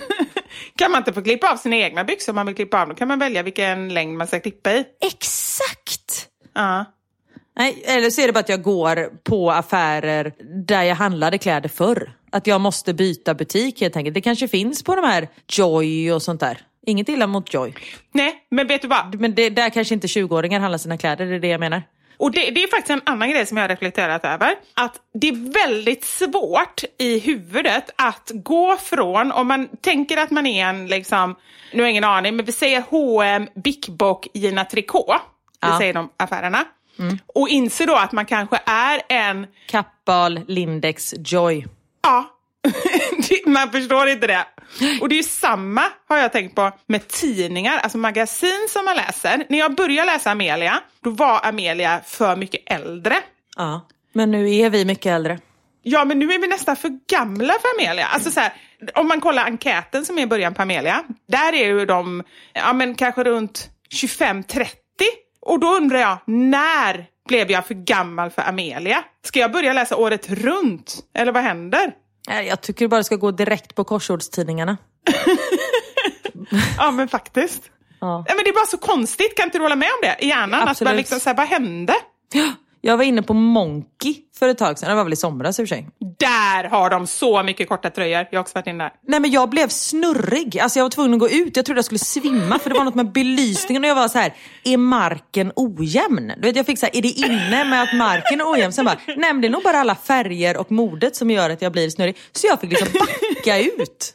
C: Kan man inte få klippa av sina egna byxor om man vill klippa av dem? Kan man välja vilken längd man ska klippa i?
D: Exakt!
C: Ja.
D: Nej, eller så är det bara att jag går på affärer där jag handlade kläder förr. Att jag måste byta butik helt enkelt. Det kanske finns på de här Joy och sånt där. Inget illa mot Joy.
C: Nej, men vet du vad?
D: Men det, där kanske inte 20-åringar handlar sina kläder, det är det jag menar.
C: Och det, det är faktiskt en annan grej som jag har reflekterat över. Att det är väldigt svårt i huvudet att gå från, om man tänker att man är en, liksom, nu har jag ingen aning, men vi säger H&M, Bic Bock, Gina Tricot. Det
D: Ja.
C: säger de affärerna. Och inser då att man kanske är en
D: Kappahl, Lindex, Joy.
C: Ja, man förstår inte det. Och det är ju samma, har jag tänkt på, med tidningar, alltså magasin som man läser. När jag började läsa Amelia, då var Amelia för mycket äldre.
D: Ja. Men nu är vi mycket äldre.
C: Ja, men nu är vi nästan för gamla för Amelia. Alltså så här, om man kollar enkäten som är i början på Amelia, där är ju de ja, men kanske runt 25-30. Och då undrar jag, när blev jag för gammal för Amelia? Ska jag börja läsa året runt? Eller vad händer?
D: Nej, Jag tycker bara det ska gå direkt på korsordstidningarna.
C: Ja, men faktiskt.
D: Ja.
C: Ja, men det är bara så konstigt, kan inte du hålla med om det? I hjärnan, att
D: Absolut.
C: man liksom, så här, vad hände?
D: Jag var inne på Monkey för ett tag sedan, det var väl i somras i och för sig.
C: Där har de så mycket korta tröjor. Jag har också varit inne där.
D: Nej men jag blev snurrig, alltså jag var tvungen att gå ut, jag trodde jag skulle svimma för det var något med belysningen och jag var så här: är marken ojämn? Du vet jag fick så här, är det inne med att marken är ojämn? Sen bara, nej men det är nog bara alla färger och modet som gör att jag blir snurrig. Så jag fick liksom backa ut.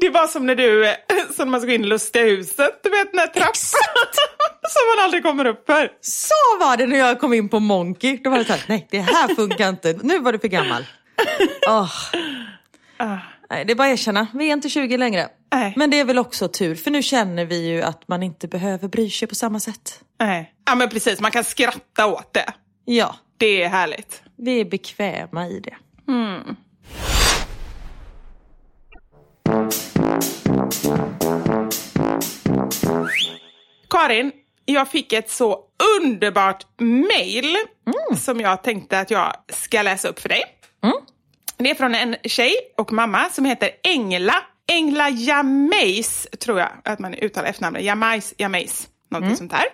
C: Det var som när du, som man ska in i lustiga huset, du vet den här trappan som man aldrig kommer upp för.
D: Så var det när jag kom in på Monkey. Då var det så här, nej det här funkar inte, nu var du för gammal. Åh. Nej, det är bara att erkänna, vi är inte 20 längre.
C: Nej.
D: Men det är väl också tur, för nu känner vi ju att man inte behöver bry sig på samma sätt.
C: Nej. Ja men precis, man kan skratta åt det.
D: Ja,
C: Det är härligt.
D: vi är bekväma i det.
C: Karin, jag fick ett så underbart mail som jag tänkte att jag ska läsa upp för dig. Det är från en tjej och mamma som heter Engla. Engla Jamais, tror jag att man uttalar efternamnet. Jamais, Jamais, någonting sånt här.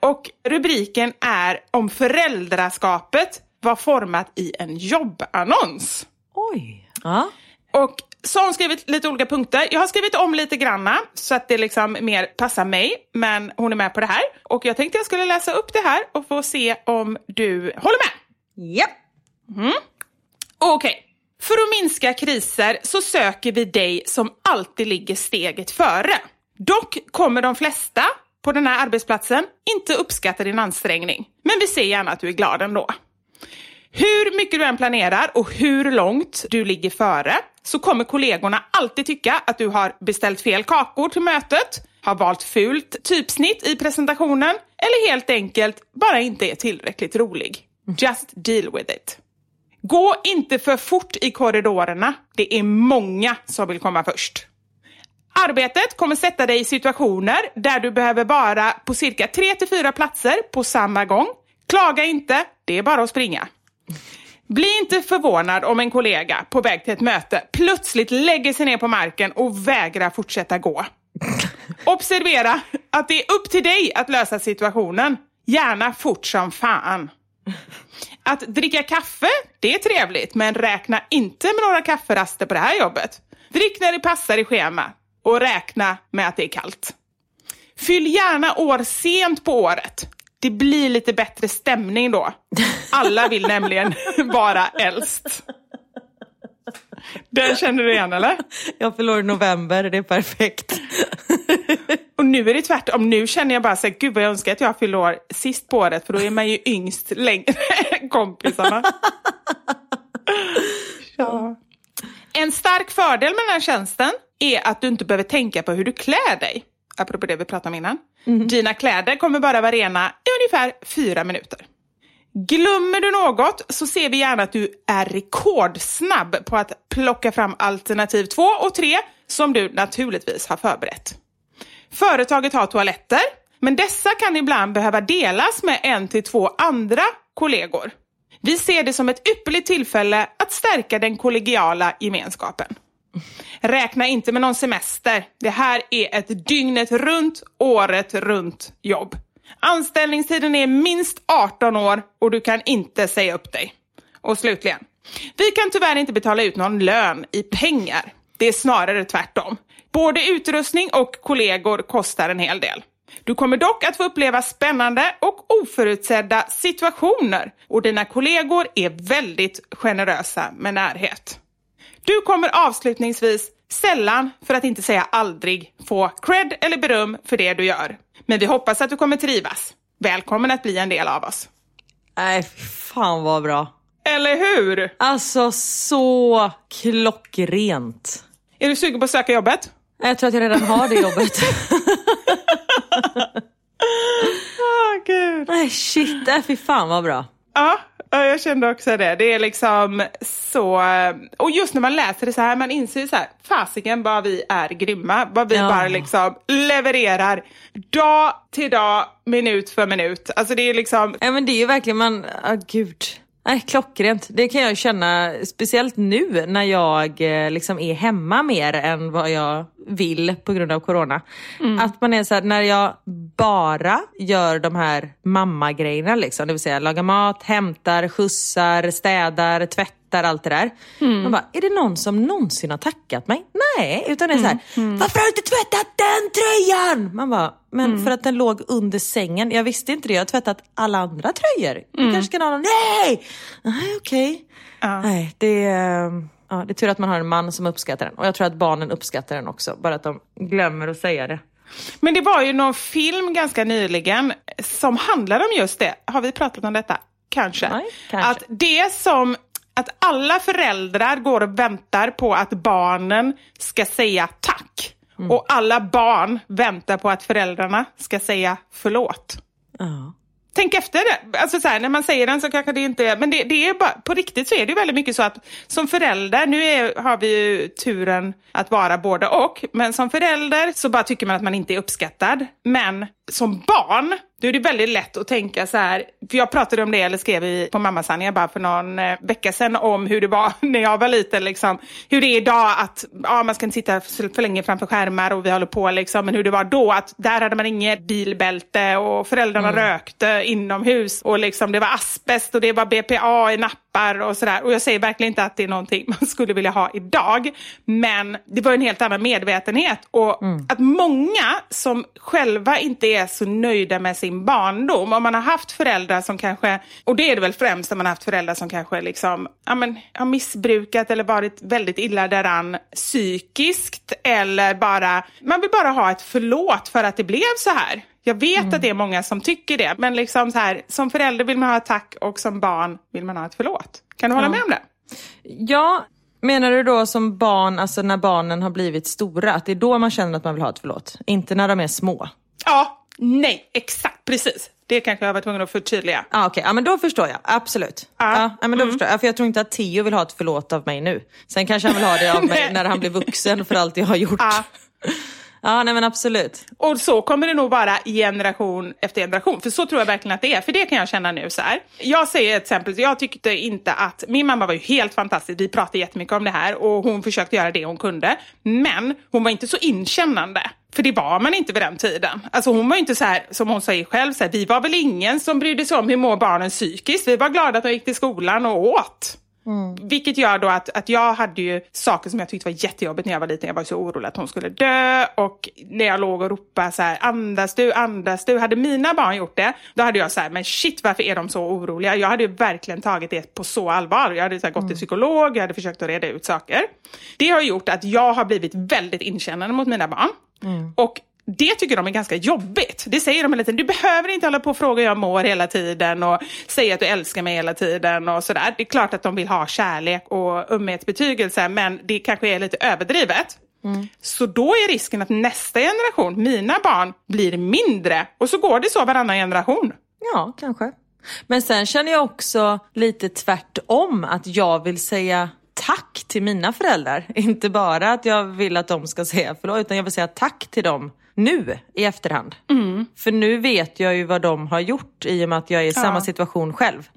C: Och rubriken är om föräldraskapet var format i en jobbannons.
D: Oj. Ja.
C: Och så har hon skrivit lite olika punkter. Jag har skrivit om lite granna så att det liksom mer passar mig. Men hon är med på det här. Och jag tänkte jag skulle läsa upp det här och få se om du håller med.
D: Japp.
C: Mm. Okej. För att minska kriser så söker vi dig som alltid ligger steget före. Dock kommer de flesta på den här arbetsplatsen inte uppskatta din ansträngning. Men vi ser gärna att du är glad ändå. Hur mycket du än planerar och hur långt du ligger före så kommer kollegorna alltid tycka att du har beställt fel kakor till mötet, har valt fult typsnitt i presentationen eller helt enkelt bara inte är tillräckligt rolig. Just deal with it. Gå inte för fort i korridorerna. Det är många som vill komma först. Arbetet kommer sätta dig i situationer där du behöver vara på cirka 3-4 platser på samma gång. Klaga inte, det är bara att springa. Bli inte förvånad om en kollega på väg till ett möte plötsligt lägger sig ner på marken och vägrar fortsätta gå. Observera att det är upp till dig att lösa situationen. Gärna fort som fan. Att dricka kaffe, det är trevligt, men räkna inte med några kafferaster på det här jobbet. Drick när det passar i schema och räkna med att det är kallt. Fyll gärna år sent på året. Det blir lite bättre stämning då. Alla vill nämligen vara äldst. Den känner du igen eller?
D: Jag i november, det är perfekt.
C: Och nu är det tvärtom. Nu känner jag bara så här, gud vad jag önskar att jag fyller år sist på året för då är man ju yngst längre än kompisarna. Ja. En stark fördel med den här tjänsten är att du inte behöver tänka på hur du klär dig. Apropå det vi pratade om innan. Dina kläder kommer bara vara rena i ungefär fyra minuter. Glömmer du något så ser vi gärna att du är rekordsnabb på att plocka fram alternativ två och tre som du naturligtvis har förberett. Företaget har toaletter, men dessa kan ibland behöva delas med en till två andra kollegor. Vi ser det som ett ypperligt tillfälle att stärka den kollegiala gemenskapen. Räkna inte med någon semester. Det här är ett dygnet runt, året runt jobb. Anställningstiden är minst 18 år och du kan inte säga upp dig. Och slutligen, vi kan tyvärr inte betala ut någon lön i pengar. Det är snarare tvärtom. Både utrustning och kollegor kostar en hel del. Du kommer dock att få uppleva spännande och oförutsedda situationer och dina kollegor är väldigt generösa med närhet. Du kommer avslutningsvis sällan, för att inte säga aldrig, få cred eller beröm för det du gör. Men vi hoppas att du kommer trivas. Välkommen att bli en del av oss.
D: Nej, fan vad bra.
C: Eller hur?
D: Alltså så klockrent.
C: Är du sugen på att söka jobbet?
D: Jag tror att jag redan har det jobbet.
C: Åh, gud.
D: Nej shit, äh, fy fan vad bra.
C: Ja, ja, jag kände också det. Det är liksom så... Och just när man läser det så här, man inser så här, fasiken vad vi är grymma. Vad vi
D: Ja.
C: bara liksom levererar dag till dag, minut för minut. Alltså det är liksom...
D: Ja men det är ju verkligen man, ah, gud. Nej, klockrent. Det kan jag känna, speciellt nu när jag eh, liksom är hemma mer än vad jag vill på grund av corona. Att man är så här, när jag bara gör de här mammagrejerna, liksom, det vill säga lagar mat, hämtar, skjutsar, städar, tvättar, allt det där. Man bara, är det någon som någonsin har tackat mig? Nej, utan det är så här, varför har du inte tvättat den tröjan? Man bara, men för att den låg under sängen. Jag visste inte det, jag har tvättat alla andra tröjor. Du kanske kan ha någon, nej! Nej, okej. Nej, det är, ja, det är tur att man har en man som uppskattar den. Och jag tror att barnen uppskattar den också, bara att de glömmer att säga det.
C: Men det var ju någon film ganska nyligen som handlar om just det. Har vi pratat om detta? Kanske.
D: Nej, kanske.
C: Att det som att alla föräldrar går och väntar på att barnen ska säga tack.
D: Mm.
C: Och alla barn väntar på att föräldrarna ska säga förlåt.
D: Ja.
C: Tänk efter det. Alltså så här, när man säger den så kanske det inte är... Men det, det är bara, på riktigt så är det ju väldigt mycket så att som förälder, nu är, har vi ju turen att vara både och, men som förälder så bara tycker man att man inte är uppskattad. Men som barn då är det väldigt lätt att tänka så här, för jag pratade om det, eller skrev i, på Mammasanningar bara för någon eh, vecka sedan om hur det var när jag var liten, liksom. hur det är idag att ja, man ska inte sitta för, för länge framför skärmar och vi håller på, liksom. men hur det var då, att där hade man inget bilbälte och föräldrarna rökte inomhus och liksom, det var asbest och det var BPA i nappar och sådär. Och jag säger verkligen inte att det är någonting man skulle vilja ha idag, men det var en helt annan medvetenhet och att många som själva inte är så nöjda med sin barndom, om man har haft föräldrar som kanske, och det är det väl främst om man har haft föräldrar som kanske liksom, ja, men, har missbrukat eller varit väldigt illa däran psykiskt eller bara, man vill bara ha ett förlåt för att det blev så här. Jag vet att det är många som tycker det, men liksom så här, som förälder vill man ha ett tack och som barn vill man ha ett förlåt. Kan du hålla
D: Ja.
C: med om det?
D: Ja, menar du då som barn, alltså när barnen har blivit stora, att det är då man känner att man vill ha ett förlåt? Inte när de är små?
C: Ja, nej, exakt, precis. Det kanske jag var tvungen att förtydliga.
D: Ah, Okej, ja, men då förstår jag. Absolut.
C: Ja.
D: Ja. men då förstår jag. För jag tror inte att Theo vill ha ett förlåt av mig nu. Sen kanske han vill ha det av mig när han blir vuxen för allt jag har gjort.
C: Ja.
D: Ja, nej men absolut.
C: Och så kommer det nog vara generation efter generation. För så tror jag verkligen att det är. För det kan jag känna nu så här. Jag säger ett exempel. Jag tyckte inte att... Min mamma var ju helt fantastisk. Vi pratade jättemycket om det här. Och hon försökte göra det hon kunde. Men hon var inte så inkännande. För det var man inte vid den tiden. Alltså hon var inte så här, som hon säger själv, så här, vi var väl ingen som brydde sig om hur mår barnen psykiskt. Vi var glada att de gick till skolan och åt. Vilket gör då att, att jag hade ju saker som jag tyckte var jättejobbigt när jag var liten. Jag var så orolig att hon skulle dö och när jag låg och ropade så här, andas du, andas du. Hade mina barn gjort det, då hade jag så här, men shit varför är de så oroliga? Jag hade ju verkligen tagit det på så allvar. Jag hade så här, gått till psykolog, jag hade försökt att reda ut saker. Det har gjort att jag har blivit väldigt inkännande mot mina barn. Och det tycker de är ganska jobbigt. Det säger de hela tiden. Du behöver inte hålla på och fråga hur jag mår hela tiden och säga att du älskar mig hela tiden och sådär. Det är klart att de vill ha kärlek och ömhetsbetygelse men det kanske är lite överdrivet. Så då är risken att nästa generation, mina barn, blir mindre och så går det så varannan generation.
D: Ja, kanske. Men sen känner jag också lite tvärtom att jag vill säga tack till mina föräldrar. Inte bara att jag vill att de ska säga förlåt utan jag vill säga tack till dem nu i efterhand. För nu vet jag ju vad de har gjort i och med att jag är i samma situation själv.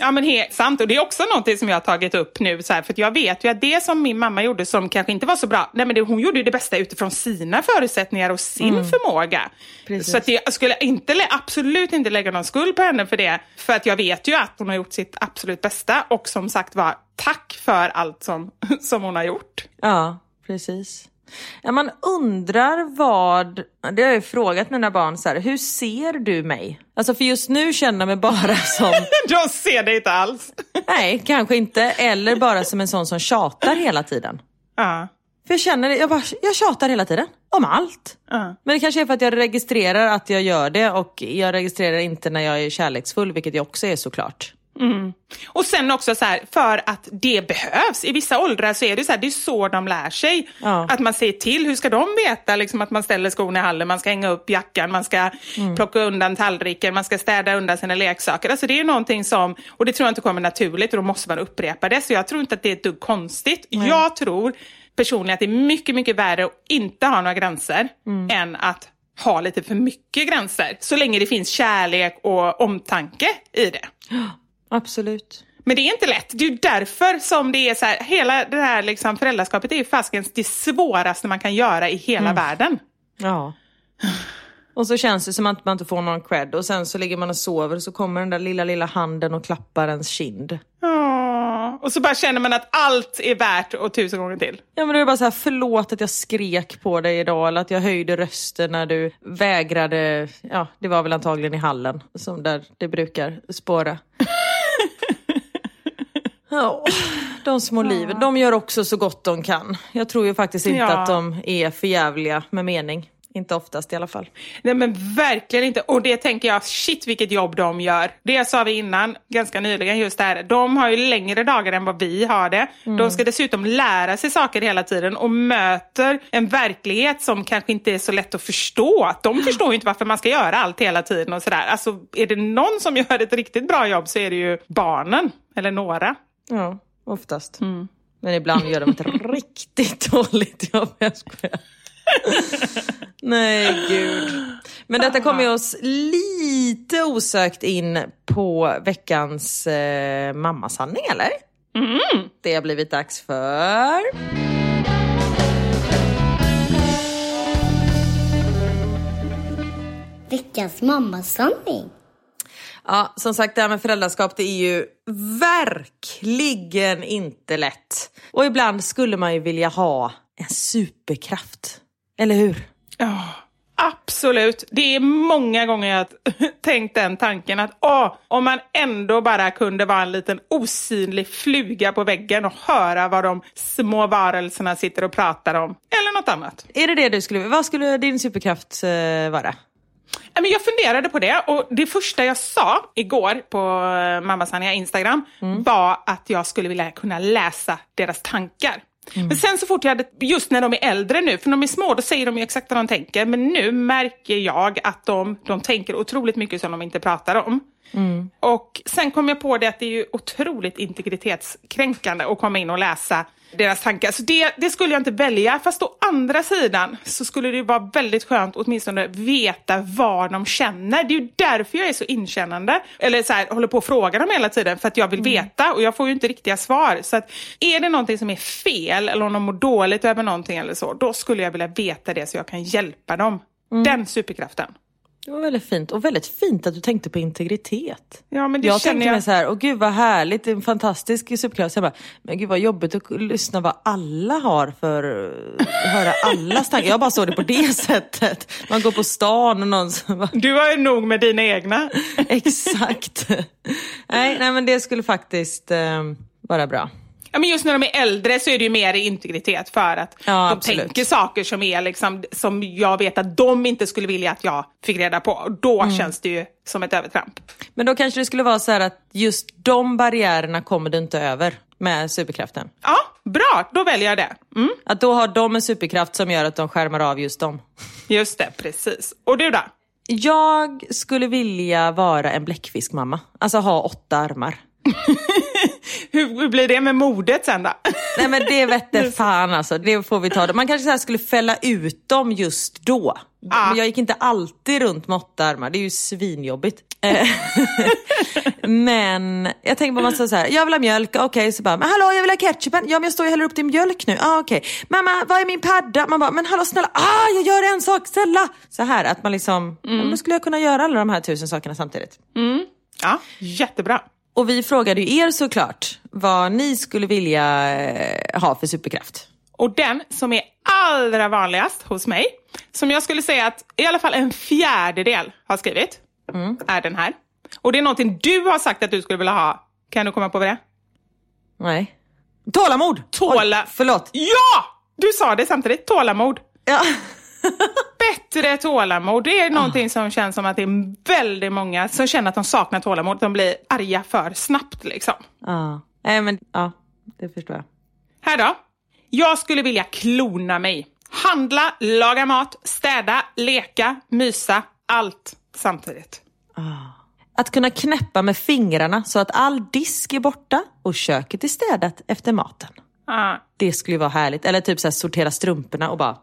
C: Ja men helt sant och det är också någonting som jag har tagit upp nu så här, för jag vet ju att det som min mamma gjorde som kanske inte var så bra, nej men det, hon gjorde ju det bästa utifrån sina förutsättningar och sin förmåga.
D: Precis.
C: Så att jag skulle inte, absolut inte lägga någon skuld på henne för det, för att jag vet ju att hon har gjort sitt absolut bästa och som sagt var tack för allt som, som hon har gjort.
D: Ja, precis. Ja, man undrar vad, det har jag ju frågat mina barn så här, hur ser du mig? Alltså för just nu känner jag mig bara som,
C: Jag ser det inte alls.
D: nej kanske inte, eller bara som en sån som tjatar hela tiden.
C: Ja.
D: För jag känner jag, bara, jag tjatar hela tiden. Om allt.
C: Ja.
D: Men det kanske är för att jag registrerar att jag gör det och jag registrerar inte när jag är kärleksfull, vilket jag också är såklart.
C: Och sen också så här, för att det behövs. I vissa åldrar så är det så här, det är så de lär sig.
D: Ja.
C: Att man säger till, hur ska de veta liksom, att man ställer skorna i hallen, man ska hänga upp jackan, man ska plocka undan tallriken, man ska städa undan sina leksaker. Alltså det är någonting som, och det tror jag inte kommer naturligt och då måste man upprepa det. Så jag tror inte att det är ett dugg konstigt. Jag tror personligen att det är mycket, mycket värre att inte ha några gränser än att ha lite för mycket gränser. Så länge det finns kärlek och omtanke i det.
D: Absolut.
C: Men det är inte lätt. Det är därför som det är så här, hela det här liksom föräldraskapet är ju faskens det svåraste man kan göra i hela världen.
D: Ja. Och så känns det som att man inte får någon cred och sen så ligger man och sover och så kommer den där lilla, lilla handen och klappar ens kind.
C: Åh, Och så bara känner man att allt är värt och tusen gånger till.
D: Ja men det är bara så här, förlåt att jag skrek på dig idag eller att jag höjde rösten när du vägrade, ja det var väl antagligen i hallen som där det brukar spåra. Ja, de små liven, de gör också så gott de kan. Jag tror ju faktiskt inte
C: Ja.
D: att de är förjävliga med mening. Inte oftast i alla fall.
C: Nej men verkligen inte. Och det tänker jag, shit vilket jobb de gör. Det sa vi innan, ganska nyligen, just det här. De har ju längre dagar än vad vi har det. De ska dessutom lära sig saker hela tiden och möter en verklighet som kanske inte är så lätt att förstå. De förstår ju inte varför man ska göra allt hela tiden och sådär. Alltså är det någon som gör ett riktigt bra jobb så är det ju barnen. Eller några.
D: Ja, oftast. Men ibland gör de ett riktigt dåligt jobb. Jag skojar. Nej, gud. Men detta kommer oss lite osökt in på veckans eh, mammasanning, eller? Mm. Det har blivit dags för...
F: Veckans mammasanning.
D: Ja, som sagt, det här med föräldraskap det är ju verkligen inte lätt. Och ibland skulle man ju vilja ha en superkraft. Eller hur?
C: Ja, absolut. Det är många gånger jag har tänkt den tanken att åh, om man ändå bara kunde vara en liten osynlig fluga på väggen och höra vad de små varelserna sitter och pratar om. Eller något annat.
D: Är det det du skulle... Vad skulle din superkraft eh, vara?
C: Jag funderade på det och det första jag sa igår på eh, Mamma Sanja Instagram var att jag skulle vilja kunna läsa deras tankar. Men sen så fort jag hade, just när de är äldre nu, för när de är små då säger de ju exakt vad de tänker, men nu märker jag att de, de tänker otroligt mycket som de inte pratar om. Och sen kom jag på det att det är ju otroligt integritetskränkande att komma in och läsa deras tankar. Så det, det skulle jag inte välja. Fast å andra sidan så skulle det vara väldigt skönt åtminstone veta vad de känner. Det är ju därför jag är så inkännande. Eller så här, håller på att fråga dem hela tiden för att jag vill veta och jag får ju inte riktiga svar. Så att är det någonting som är fel eller om de mår dåligt över någonting eller så, då skulle jag vilja veta det så jag kan hjälpa dem. Den superkraften.
D: Det var väldigt fint. Och väldigt fint att du tänkte på integritet.
C: Ja, men det
D: jag
C: känner
D: tänkte
C: jag.
D: mig så här, åh gud vad härligt, det är en fantastisk. Så jag bara, men gud vad jobbigt att lyssna vad alla har för, att höra allas tankar. Jag bara såg det på det sättet. Man går på stan och någon som bara,
C: Du har ju nog med dina egna.
D: exakt. nej, nej men det skulle faktiskt eh, vara bra.
C: Ja, men just när de är äldre så är det ju mer integritet för att
D: Ja,
C: de
D: absolut.
C: tänker saker som, är liksom, som jag vet att de inte skulle vilja att jag fick reda på. Och då
D: Mm.
C: känns det ju som ett övertramp.
D: Men då kanske det skulle vara så här att just de barriärerna kommer du inte över med superkraften.
C: Ja, bra, då väljer jag det. Mm,
D: Att då har de en superkraft som gör att de skärmar av just dem.
C: just det, precis. Och du då?
D: Jag skulle vilja vara en bläckfiskmamma. Alltså ha åtta armar.
C: Hur, blir det med modet sen då?
D: Nej men det vette fan alltså, det får vi ta. Man kanske så skulle fälla ut dem just då. Men jag gick inte alltid runt med åtta armar, det är ju svinjobbigt. Eh, men jag tänker på man säger så här, jag vill ha mjölk, okej så bara, men hallå jag vill ha ketchupen, ja men jag står och häller upp din mjölk nu, ah, okej. Mamma, vad är min padda? Man bara, men hallå snälla, ah jag gör en sak, snälla. Så här att man liksom, men då skulle jag kunna göra alla de här tusen sakerna samtidigt.
C: Ja, jättebra.
D: Och vi frågade ju er såklart vad ni skulle vilja eh, ha för superkraft.
C: Och den som är allra vanligast hos mig, som jag skulle säga att i alla fall en fjärdedel har skrivit, är den här. Och det är någonting du har sagt att du skulle vilja ha. Kan du komma på vad det?
D: Nej. Tålamod!
C: Tåla...
D: Oj, förlåt.
C: Ja! Du sa det samtidigt. Tålamod.
D: Ja.
C: Bättre tålamod. Det är någonting som känns som att det är väldigt många som känner att de saknar tålamod. De blir arga för snabbt liksom.
D: ja. Nej men, ja. Det förstår jag.
C: Här då. Jag skulle vilja klona mig. Handla, laga mat, städa, leka, mysa. Allt samtidigt.
D: Att kunna knäppa med fingrarna så att all disk är borta och köket är städat efter maten.
C: Ah.
D: Det skulle ju vara härligt. Eller typ så här, sortera strumporna och bara,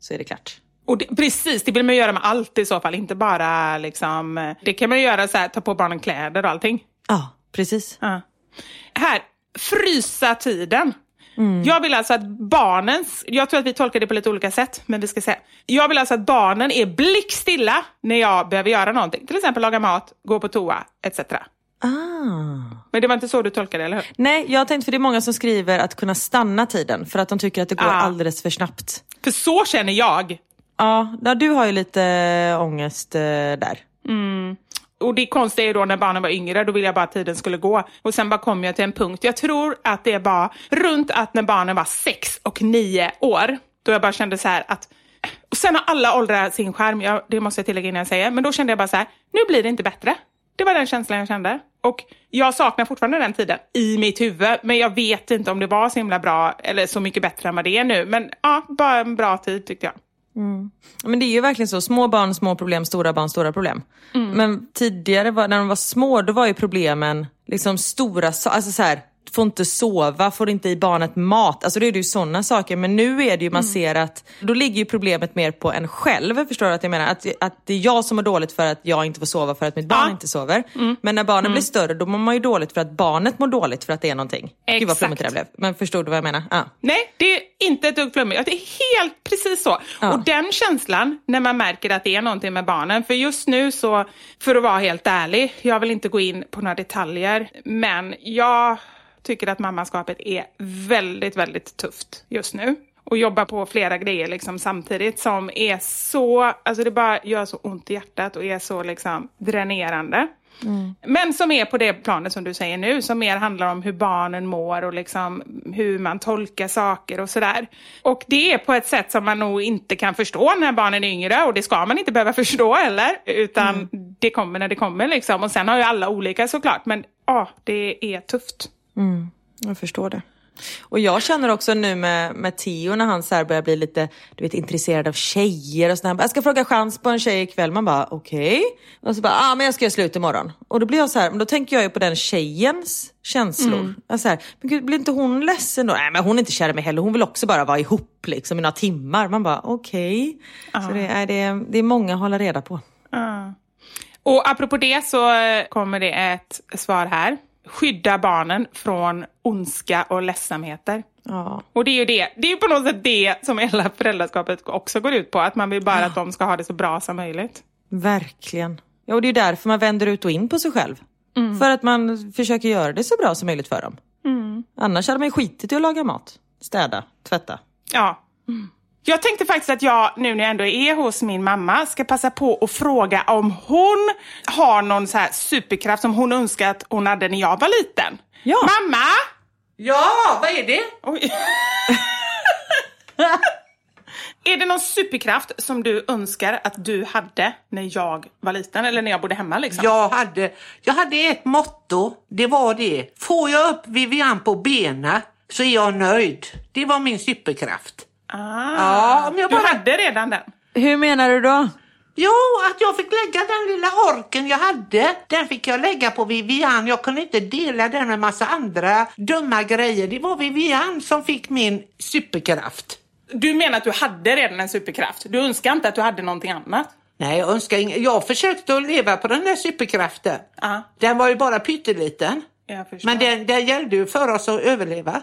D: så är det klart.
C: Och det, precis, det vill man göra med allt i så fall. Inte bara liksom... Det kan man göra så här, ta på barnen kläder och allting.
D: Ja, precis.
C: Ja. Här, frysa tiden. Jag vill alltså att barnens, jag tror att vi tolkar det på lite olika sätt, men vi ska säga. Jag vill alltså att barnen är blickstilla när jag behöver göra någonting. Till exempel laga mat, gå på toa, etc.
D: Ah.
C: Men det var inte så du tolkade det, eller hur?
D: Nej, jag tänkte för det är många som skriver att kunna stanna tiden för att de tycker att det går
C: Ah.
D: alldeles för snabbt.
C: För så känner jag.
D: Ja, du har ju lite äh, ångest äh, där.
C: Och det konstiga är då när barnen var yngre, då ville jag bara att tiden skulle gå. Och sen bara kom jag till en punkt, jag tror att det var runt att när barnen var sex och nio år, då jag bara kände så här att och sen har alla åldrar sin skärm, jag, det måste jag tillägga innan jag säger, men då kände jag bara så här, nu blir det inte bättre. Det var den känslan jag kände. Och jag saknar fortfarande den tiden i mitt huvud, men jag vet inte om det var så himla bra eller så mycket bättre än vad det är nu. Men ja, bara en bra tid tyckte jag.
D: Men det är ju verkligen så, små barn, små problem, stora barn, stora problem. Men tidigare när de var små, då var ju problemen liksom stora, alltså så här, får inte sova, får inte i barnet mat. Alltså då är det ju sådana saker. Men nu är det ju, man
C: Mm.
D: ser att, då ligger ju problemet mer på en själv. Förstår du att jag menar? Att, att det är jag som mår dåligt för att jag inte får sova för att mitt barn
C: Ja. Mm.
D: inte sover. Men när barnen blir större då mår man ju dåligt för att barnet mår dåligt för att det är någonting. Gud vad
C: Exakt.
D: flummigt det där blev. Men förstod du vad jag menar? Ja.
C: Nej, det är inte ett dugg flummigt. Det är helt precis så.
D: Ja.
C: Och den känslan när man märker att det är någonting med barnen. För just nu så, för att vara helt ärlig, jag vill inte gå in på några detaljer, men jag tycker att mammaskapet är väldigt, väldigt tufft just nu. Och jobba på flera grejer liksom samtidigt som är så, alltså det bara gör så ont i hjärtat och är så liksom dränerande. Men som är på det planet som du säger nu, som mer handlar om hur barnen mår och liksom hur man tolkar saker och sådär. Och det är på ett sätt som man nog inte kan förstå när barnen är yngre och det ska man inte behöva förstå heller, utan det kommer när det kommer liksom. Och sen har ju alla olika såklart, men ja, det är tufft.
D: Jag förstår det. Och jag känner också nu med, med Theo när han så börjar bli lite du vet, intresserad av tjejer och sådär. Jag ska fråga chans på en tjej ikväll. Man bara okej. Och så bara, ah, men jag ska göra slut imorgon. Och då blir jag så här, men då tänker jag ju på den tjejens känslor. Jag så här, men gud, blir inte hon ledsen då? Nej men hon är inte kär i mig heller. Hon vill också bara vara ihop liksom i några timmar. Man bara okej. Så det är, det, det är många att hålla reda på.
C: Ja. Och apropå det så kommer det ett svar här. Skydda barnen från ondska och ledsamheter.
D: Ja.
C: Och det är ju det, det är ju på något sätt det som hela föräldraskapet också går ut på. Att man vill bara att de ska ha det så bra som möjligt.
D: Verkligen. Ja, och det är därför man vänder ut och in på sig själv. För att man försöker göra det så bra som möjligt för dem. Annars hade man ju skitit i att laga mat, städa, tvätta.
C: Ja. Jag tänkte faktiskt att jag, nu när jag ändå är hos min mamma, ska passa på att fråga om hon har någon så här superkraft som hon önskar att hon hade när jag var liten.
D: Ja.
C: Mamma!
G: Ja, vad är det?
C: Är det någon superkraft som du önskar att du hade när jag var liten eller när jag bodde hemma liksom?
G: Jag hade, jag hade ett motto, det var det. Får jag upp Vivian på benen så är jag nöjd. Det var min superkraft.
C: Ah,
G: Ja, om jag
C: Du
G: bara-
C: hade redan den?
D: Hur menar du då?
G: Jo, att jag fick lägga den lilla orken jag hade, den fick jag lägga på Vivian. Jag kunde inte dela den med massa andra dumma grejer. Det var Vivian som fick min superkraft.
C: Du menar att du hade redan en superkraft? Du önskar inte att du hade någonting annat?
G: Nej, jag önskar ing- Jag försökte att leva på den där superkraften.
C: Ja.
G: Den var ju bara pytteliten. Men den, den gällde ju för oss att överleva.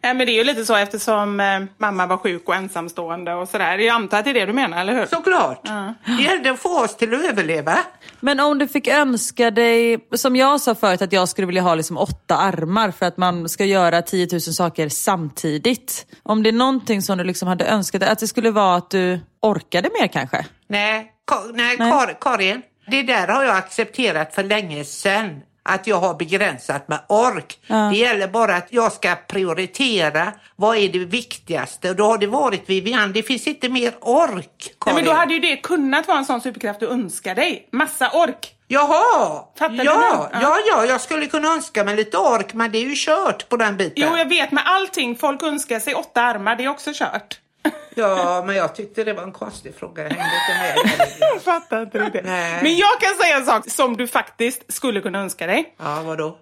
C: Ja, men det är ju lite så eftersom eh, mamma var sjuk och ensamstående och sådär. Jag antar att det är det du menar, eller hur?
G: Såklart. Det gällde att få oss till att överleva.
D: Men om du fick önska dig, som jag sa förut att jag skulle vilja ha liksom åtta armar för att man ska göra 10 000 saker samtidigt. Om det är någonting som du liksom hade önskat dig, att det skulle vara att du orkade mer kanske?
G: Nej, Ka- nej,
D: Nej.
G: Kar- Karin. Det där har jag accepterat för länge sedan. Att jag har begränsat med ork. Det gäller bara att jag ska prioritera. Vad är det viktigaste? Och då har det varit Vivian. Det finns inte mer ork,
C: Nej,
G: Karin.
C: men då hade ju det kunnat vara en sån superkraft du önskar dig. Massa ork.
G: Jaha!
C: Fattar
G: ja?
C: Ja.
G: ja, ja, jag skulle kunna önska mig lite ork, men det är ju kört på den biten.
C: Jo, jag vet, med allting. Folk önskar sig åtta armar, det är också kört.
G: Ja, men jag tyckte det var en konstig fråga. Jag hängde inte med.
C: Jag fattar inte riktigt.
G: Nej.
C: Men jag kan säga en sak som du faktiskt skulle kunna önska dig.
G: Ja, vadå?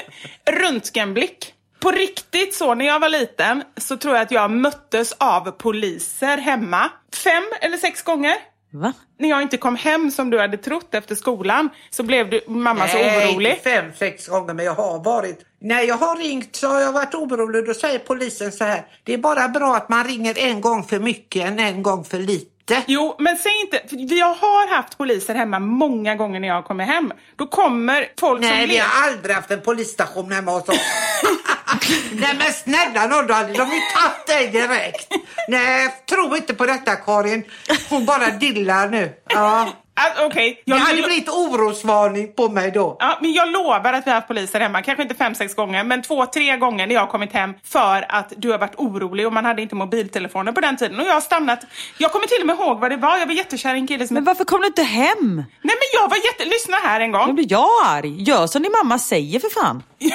C: Röntgenblick. På riktigt så, när jag var liten så tror jag att jag möttes av poliser hemma. Fem eller sex gånger.
D: Va?
C: När jag inte kom hem som du hade trott efter skolan så blev du, mamma så
G: Nej,
C: orolig.
G: inte fem, sex gånger, men jag har varit... När jag har ringt så har jag varit orolig. Då säger polisen så här. Det är bara bra att man ringer en gång för mycket än en gång för lite.
C: Jo, men säg inte, för jag har haft poliser hemma många gånger när jag kommer hem. Då kommer folk
G: Nej,
C: som
G: vi har aldrig haft en polisstation hemma hos oss. Nej men snälla nån, då hade de ju tagit dig direkt. Nej, tro inte på detta Karin. Hon bara dillar nu. Ja.
C: Ah, Okej,
G: Det
C: jag,
G: hade blivit orosvarning på mig då.
C: ja, men jag lovar att vi har haft poliser hemma. Kanske inte fem, sex gånger, men två, tre gånger när jag har kommit hem för att du har varit orolig och man hade inte mobiltelefoner på den tiden. Och jag har stannat. Jag kommer till och med ihåg vad det var. Jag var jättekär i en kille som...
D: Men varför kom du inte hem?
C: Nej men jag var jätte... Lyssna här en gång.
D: blir jag arg. Gör som din mamma säger för fan.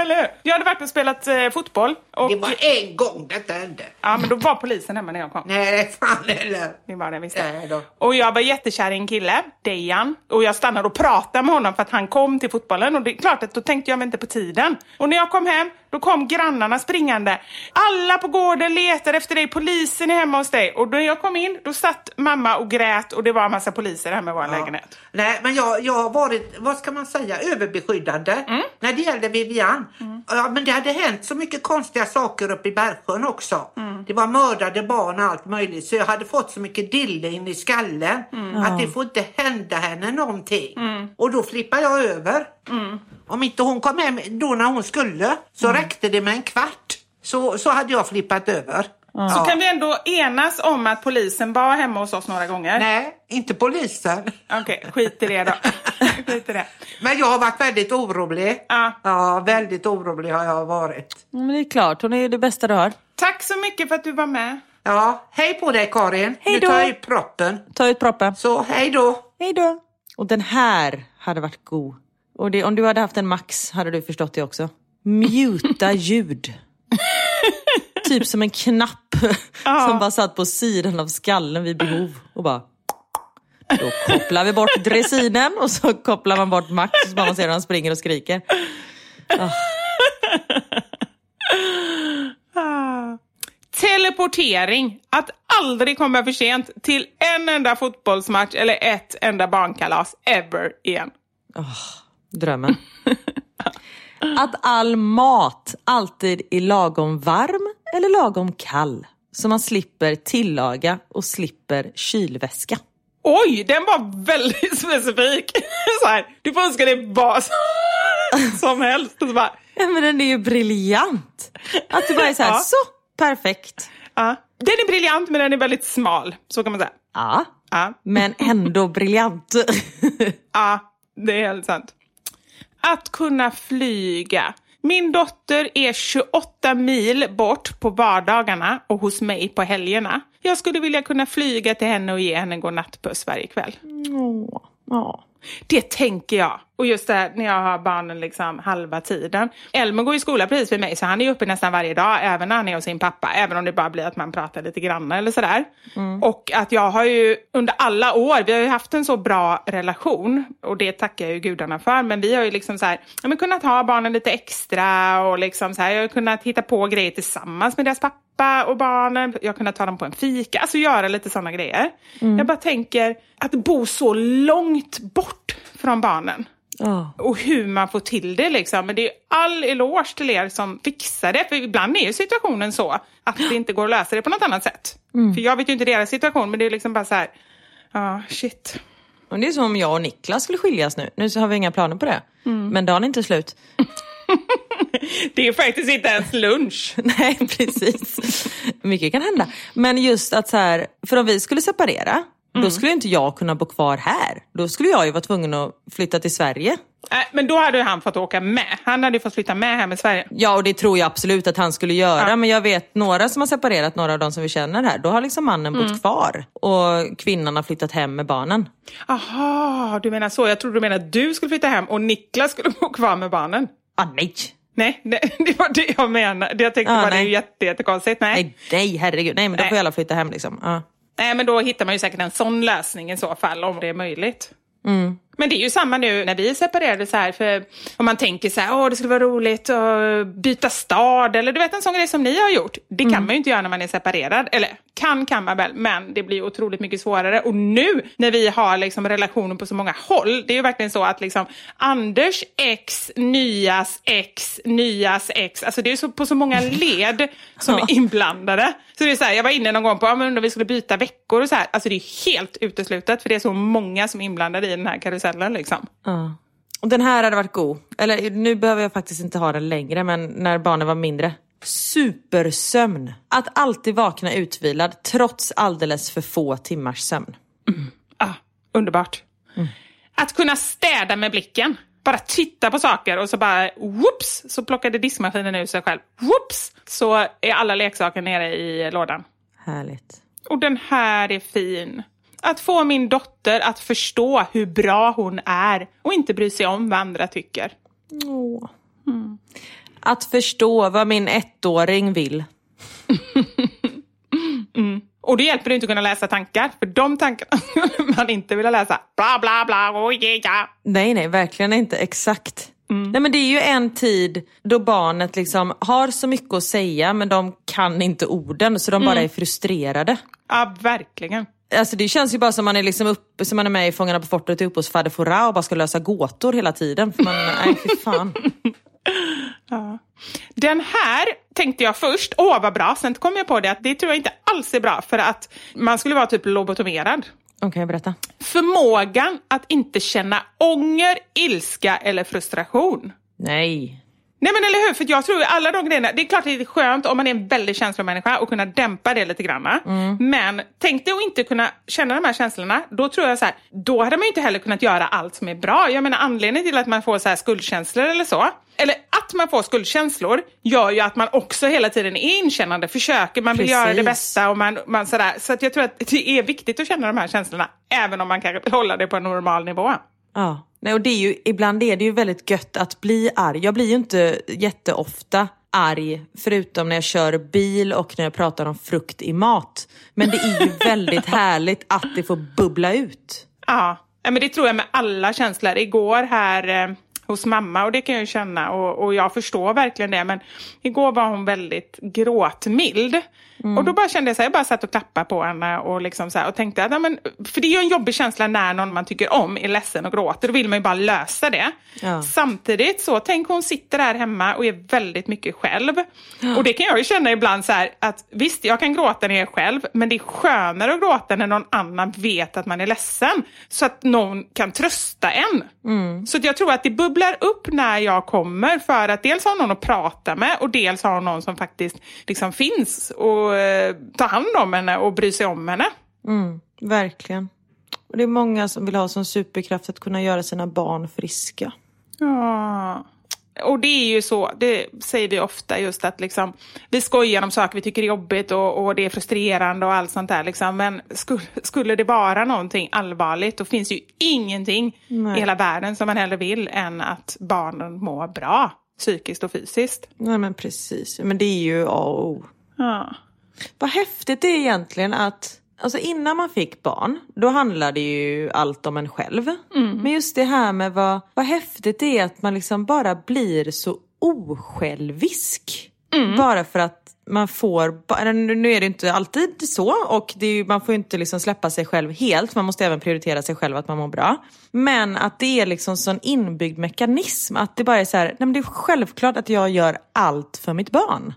C: Eller hur? Jag hade varit och spelat eh, fotboll. Och,
G: Det var en gång detta hände.
C: Ja, men då var polisen hemma när jag kom.
G: Nej, fan heller.
C: Det var det visst.
G: Nej då.
C: Och jag var jättekär i en kille, Dejan. Och jag stannade och pratade med honom för att han kom till fotbollen. Och det är klart att då tänkte jag inte på tiden. Och när jag kom hem, då kom grannarna springande. Alla på gården letar efter dig, polisen är hemma hos dig. Och när jag kom in, då satt mamma och grät och det var en massa poliser hemma i vår lägenhet.
G: Nej, men jag, jag har varit, vad ska man säga, överbeskyddande
C: Mm.
G: när det gällde Vivian. Ja, men det hade hänt så mycket konstiga saker uppe i Bergsjön också.
C: Mm.
G: Det var mördade barn och allt möjligt. Så jag hade fått så mycket dille in i skallen
C: Mm.
G: att det får inte hända henne någonting. Och då flippar jag över.
C: Mm.
G: Om inte hon kom hem då när hon skulle så räckte det med en kvart. Så, så hade jag flippat över.
C: Så
G: Ja.
C: kan vi ändå enas om att polisen var hemma hos oss några gånger?
G: Nej, inte polisen.
C: Okej, skit i det då. skit i det.
G: Men jag har varit väldigt orolig.
C: Ja.
G: Ja, väldigt orolig har jag varit.
D: Men det är klart, hon är ju det bästa du har.
C: Tack så mycket för att du var med.
G: Ja, hej på dig Karin.
D: Hej
G: Nu
D: då.
G: tar jag ut proppen.
D: Ta ut proppen.
G: Så hej då.
D: Hej då. Och den här hade varit god. Och det, om du hade haft en Max hade du förstått det också. Muta ljud. typ som en knapp som bara satt på sidan av skallen vid behov. Och bara... Då kopplar vi bort dressinen och så kopplar man bort Max så bara man ser hur han springer och skriker.
C: Teleportering. Att aldrig komma för sent till en enda fotbollsmatch eller ett enda barnkalas ever igen.
D: Drömmen. Att all mat alltid är lagom varm eller lagom kall. Så man slipper tillaga och slipper kylväska.
C: Oj, den var väldigt specifik. Så här, du får önska dig vad som helst. Och så bara,
D: Ja, men den är ju briljant. Att det bara är så här,
C: Ja.
D: så perfekt.
C: ja. Den är briljant men den är väldigt smal. Så kan man säga.
D: Ja,
C: Ja,
D: men ändå briljant.
C: ja det är helt sant. Att kunna flyga. Min dotter är 28 mil bort på vardagarna och hos mig på helgerna. Jag skulle vilja kunna flyga till henne och ge henne en godnattpuss varje kväll.
D: Åh, ja.
C: Det tänker jag. Och just det här när jag har barnen liksom halva tiden. Elmer går i skola precis vid mig så han är uppe nästan varje dag även när han är hos sin pappa. Även om det bara blir att man pratar lite grann eller sådär. Och att jag har ju under alla år, vi har ju haft en så bra relation och det tackar jag ju gudarna för. Men vi har ju liksom så här, ja, men kunnat ha barnen lite extra och liksom så här, jag har kunnat hitta på grejer tillsammans med deras pappa och barnen. Jag har kunnat ta dem på en fika, alltså göra lite sådana grejer. Jag bara tänker att bo så långt bort från barnen
D: Ja.
C: och hur man får till det liksom. Men det är all eloge till er som fixar det. För ibland är ju situationen så att det inte går att lösa det på något annat sätt. För jag vet ju inte deras situation men det är liksom bara så här, ja shit.
D: Och det är som om jag och Niklas skulle skiljas nu. Nu så har vi inga planer på det. Men dagen är inte slut.
C: Det är faktiskt inte ens lunch.
D: Nej, precis. Mycket kan hända. Men just att så här, för om vi skulle separera, då skulle inte jag kunna bo kvar här. Då skulle jag ju vara tvungen att flytta till Sverige.
C: Nej, men då hade han fått åka med. Han hade ju fått flytta med hem i Sverige.
D: Ja, och det tror jag absolut att han skulle göra.
C: Ja.
D: Men jag vet några som har separerat, några av de som vi känner här. Då har liksom mannen bott kvar och kvinnan har flyttat hem med barnen.
C: Aha, du menar så. Jag trodde du menade att du skulle flytta hem och Niklas skulle bo kvar med barnen.
D: Ah, nej.
C: Nej, det, det var det jag menade. Jag tänkte
D: Ah,
C: bara det är
D: nej.
C: ju jätte, jättekonstigt. Nej.
D: nej, nej, herregud. Nej, men då
C: Nej.
D: får alla flytta hem liksom. Ja.
C: Nej, men då hittar man ju säkert en sån lösning i så fall, om det är möjligt.
D: Mm.
C: Men det är ju samma nu när vi separerade så här, för om man tänker så här, åh det skulle vara roligt att byta stad, eller du vet en sån grej som ni har gjort. Det
D: Mm.
C: kan man ju inte göra när man är separerad, eller kan kan man väl, men det blir otroligt mycket svårare. Och nu när vi har liksom relationer på så många håll, det är ju verkligen så att liksom Anders ex, nyas ex, nyas ex, alltså det är så på så många led som är inblandade. Så det är så här, jag var inne någon gång på, ja, men om vi skulle byta veckor och så här. Alltså det är helt uteslutet för det är så många som är inblandade i den här karusellen liksom.
D: Ja. Och den här hade varit god. Eller nu behöver jag faktiskt inte ha den längre, men när barnen var mindre. Supersömn. Att alltid vakna utvilad trots alldeles för få timmars sömn.
C: Ah, underbart. Att kunna städa med blicken. Bara titta på saker och så bara whoops så plockade diskmaskinen ur sig själv. Whoops så är alla leksaker nere i lådan.
D: Härligt.
C: Och den här är fin. Att få min dotter att förstå hur bra hon är och inte bry sig om vad andra tycker.
D: Åh. Att förstå vad min ettåring vill.
C: Och det hjälper det inte att kunna läsa tankar, för de tankarna skulle man inte vilja läsa. Bla, bla, bla, oh, yeah.
D: Nej, nej, verkligen inte. Exakt. Nej, men det är ju en tid då barnet liksom har så mycket att säga men de kan inte orden så de bara är frustrerade.
C: Ja, verkligen.
D: Alltså det känns ju bara som man är, liksom upp, som man är med i Fångarna på fortet uppe hos Fader Fouras och bara ska lösa gåtor hela tiden. För man, nej, fy fan.
C: Den här tänkte jag först, åh vad bra, sen kom jag på det att det tror jag inte alls är bra för att man skulle vara typ lobotomerad.
D: Okej, berätta.
C: Förmågan att inte känna ånger, ilska eller frustration.
D: Nej.
C: Nej men eller hur, för jag tror alla de grejerna, det är klart det är skönt om man är en väldigt känslomänniska och kunna dämpa det lite grann. Men tänk dig att inte kunna känna de här känslorna, då tror jag så här, då hade man ju inte heller kunnat göra allt som är bra. Jag menar anledningen till att man får så här skuldkänslor eller så, eller att man får skuldkänslor gör ju att man också hela tiden är inkännande, försöker, man vill
D: Precis.
C: göra det bästa och man, man sådär. Så att jag tror att det är viktigt att känna de här känslorna, även om man kan hålla det på en normal nivå.
D: Ja. Nej, och det är ju, ibland är det ju väldigt gött att bli arg. Jag blir ju inte jätteofta arg, förutom när jag kör bil och när jag pratar om frukt i mat. Men det är ju väldigt härligt att det får bubbla ut.
C: Ja, men det tror jag med alla känslor. Igår här eh, hos mamma, och det kan jag ju känna, och, och jag förstår verkligen det, men igår var hon väldigt gråtmild. Och då bara kände jag så här, jag bara satt och klappade på henne och, liksom så här, och tänkte att, ja, men, för det är ju en jobbig känsla när någon man tycker om är ledsen och gråter, då vill man ju bara lösa det.
D: Ja.
C: Samtidigt så, tänk hon sitter där hemma och är väldigt mycket själv. Och det kan jag ju känna ibland så här, att visst, jag kan gråta när jag är själv, men det är skönare att gråta när någon annan vet att man är ledsen. Så att någon kan trösta en. Så att jag tror att det bubblar upp när jag kommer för att dels ha någon att prata med och dels ha någon som faktiskt liksom finns och eh, tar hand om henne och bryr sig om henne.
D: Mm, verkligen. Och det är många som vill ha som superkraft att kunna göra sina barn friska.
C: Ja. Och det är ju så, det säger vi ofta just att liksom, vi skojar om saker vi tycker är jobbigt och, och det är frustrerande och allt sånt där. Liksom. Men skulle, skulle det vara någonting allvarligt då finns ju ingenting
D: Nej.
C: i hela världen som man hellre vill än att barnen mår bra psykiskt och fysiskt.
D: Nej men precis, men det är ju A och O.
C: Ja.
D: Vad häftigt det är egentligen att Alltså innan man fick barn, då handlade ju allt om en själv. Men just det här med vad, vad häftigt det är att man liksom bara blir så osjälvisk. Bara för att man får, nu är det inte alltid så och ju, man får inte liksom släppa sig själv helt. Man måste även prioritera sig själv att man mår bra. Men att det är liksom sån inbyggd mekanism. Att det bara är så här, nej men det är självklart att jag gör allt för mitt barn.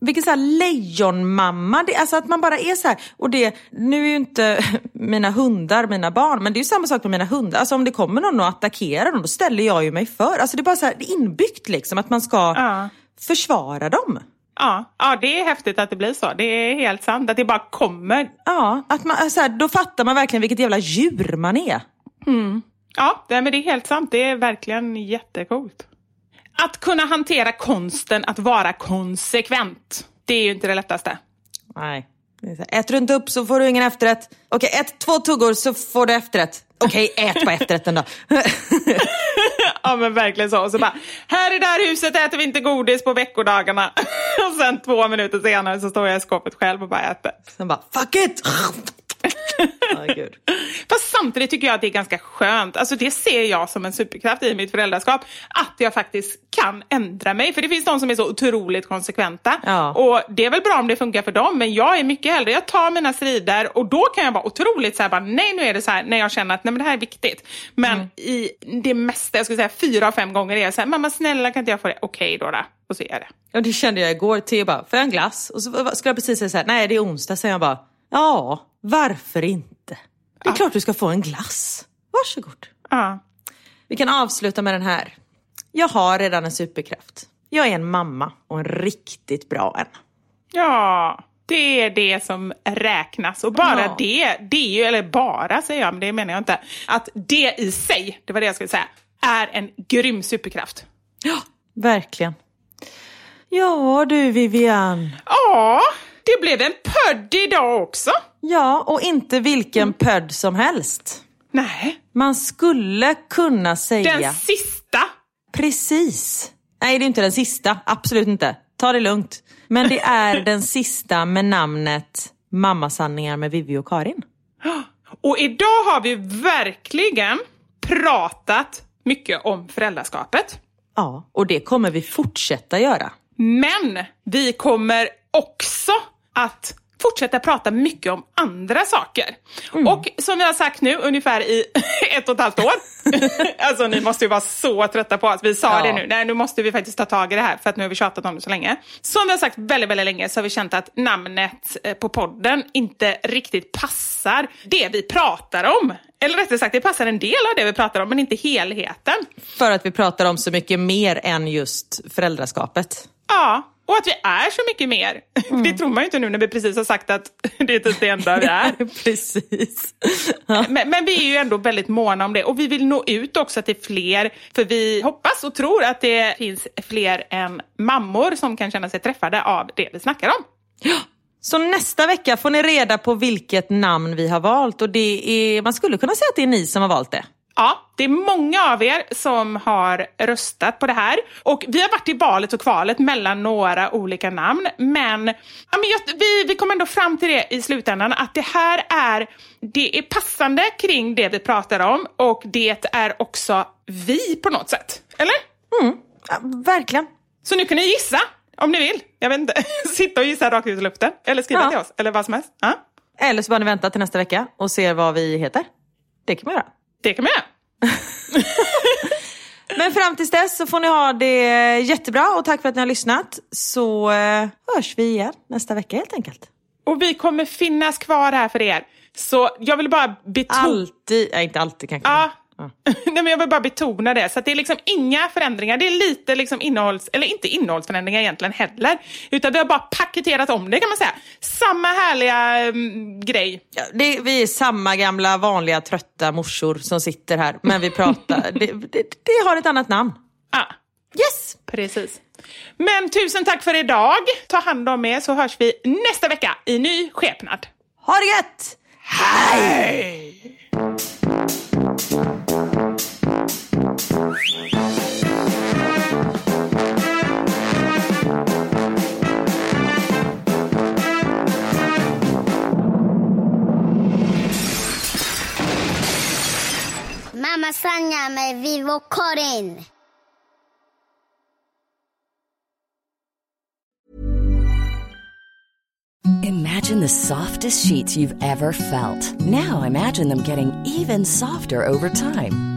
D: Vilken så här lejonmamma, det, alltså att man bara är så här. Och det, nu är ju inte mina hundar mina barn, men det är ju samma sak med mina hundar. Alltså om det kommer någon och attackerar dem, då ställer jag ju mig för. Alltså det är bara så här, det är inbyggt liksom, att man ska
C: Ja.
D: försvara dem.
C: Ja. ja, det är häftigt att det blir så. Det är helt sant att det bara kommer.
D: Ja, att man, så här, då fattar man verkligen vilket jävla djur man är.
C: Ja, det, men det är helt sant. Det är verkligen jättecoolt. Att kunna hantera konsten att vara konsekvent. Det är ju inte det lättaste.
D: Nej. Äter du inte upp så får du ingen efterrätt. Okej, ät två tuggor så får du efterrätt. Okej, ät på efterrätten då.
C: Ja men verkligen så. Och så bara, här i det här huset äter vi inte godis på veckodagarna. Och sen två minuter senare så står jag i skåpet själv och bara äter.
D: Sen bara, fuck it! Gud.
C: Fast samtidigt tycker jag att det är ganska skönt. Alltså det ser jag som en superkraft i mitt föräldraskap. Att jag faktiskt kan ändra mig. För det finns de som är så otroligt konsekventa.
D: Ja.
C: Och det är väl bra om det funkar för dem. Men jag är mycket hellre, jag tar mina strider och då kan jag vara otroligt så här, bara, nej nu är det så här, när jag känner att nej, men det här är viktigt. Men
D: Mm.
C: i det mesta, jag skulle säga fyra av fem gånger är jag så här, mamma snälla kan inte jag få det? Okej då, då. Och så är det.
D: Och det kände jag igår. Theo bara, får jag en glass? Och så skulle jag precis säga så här, nej det är onsdag. Så jag bara, ja, varför inte? Det är klart du ska få en glass. Varsågod.
C: Ja.
D: Vi kan avsluta med den här. Jag har redan en superkraft. Jag är en mamma och en riktigt bra en.
C: Ja, det är det som räknas. Och bara
D: Ja.
C: det, det är ju, eller bara säger jag, men det menar jag inte. Att det i sig, det var det jag skulle säga, är en grym superkraft.
D: Ja, verkligen. Ja du Vivian.
C: Ja, det blev en pödd idag också.
D: Ja, och inte vilken pödd som helst.
C: Nej,
D: Man skulle kunna säga
C: den sista.
D: precis. Nej, det är inte den sista. Absolut inte. Ta det lugnt. Men det är den sista med namnet Mammasanningar med Vivi och Karin.
C: Och idag har vi verkligen pratat mycket om föräldraskapet.
D: Ja, och det kommer vi fortsätta göra.
C: Men vi kommer också att fortsätta prata mycket om andra saker. Mm. Och som vi har sagt nu ungefär i ett och ett halvt år. alltså ni måste ju vara så trötta på oss. Vi sa ja. det nu, nej nu måste vi faktiskt ta tag i det här för att nu har vi tjatat om det så länge. Som vi har sagt väldigt, väldigt länge så har vi känt att namnet eh, på podden inte riktigt passar det vi pratar om. Eller rättare sagt, det passar en del av det vi pratar om men inte helheten.
D: För att vi pratar om så mycket mer än just föräldraskapet.
C: Ja, och att vi är så mycket mer. Mm. Det tror man ju inte nu när vi precis har sagt att det är typ det enda vi är.
D: precis.
C: Ja. Men, men, vi är ju ändå väldigt måna om det och vi vill nå ut också till fler. För vi hoppas och tror att det finns fler än mammor som kan känna sig träffade av det vi snackar om.
D: Ja. Så nästa vecka får ni reda på vilket namn vi har valt och det är, man skulle kunna säga att det är ni som har valt det.
C: Ja, det är många av er som har röstat på det här. Och vi har varit i valet och kvalet mellan några olika namn. Men, ja, men jag, vi, vi kom ändå fram till det i slutändan att det här är, det är passande kring det vi pratar om och det är också vi på något sätt. Eller?
D: Mm, ja, verkligen.
C: Så nu kan ni gissa om ni vill. Jag vet inte, sitta och gissa rakt ut i luften. Eller skriva ja. till oss, eller vad som helst. Ja.
D: Eller så bara ni vänta till nästa vecka och ser vad vi heter. Det kan man göra.
C: Det kan man göra.
D: Men fram tills dess så får ni ha det jättebra och tack för att ni har lyssnat. Så eh, hörs vi igen nästa vecka helt enkelt.
C: Och vi kommer finnas kvar här för er. Så jag vill bara betona...
D: Alltid, ja, inte alltid kanske.
C: Ja, Nej, men jag vill bara betona det. Så det är liksom inga förändringar. Det är lite liksom innehålls... Eller inte innehållsförändringar egentligen heller. Utan vi har bara paketerat om det kan man säga. Samma härliga um, grej.
D: Ja, det, vi är samma gamla vanliga trötta morsor som sitter här. Men vi pratar... det, det, det, har ett annat namn.
C: Ja.
D: Yes!
C: Precis. Men tusen tack för idag. Ta hand om er så hörs vi nästa vecka i ny skepnad.
D: Ha det gött!
C: Hej!
F: Mamma Sanja med Vivo Karin.
E: Imagine the softest sheets you've ever felt. Now imagine them getting even softer over time.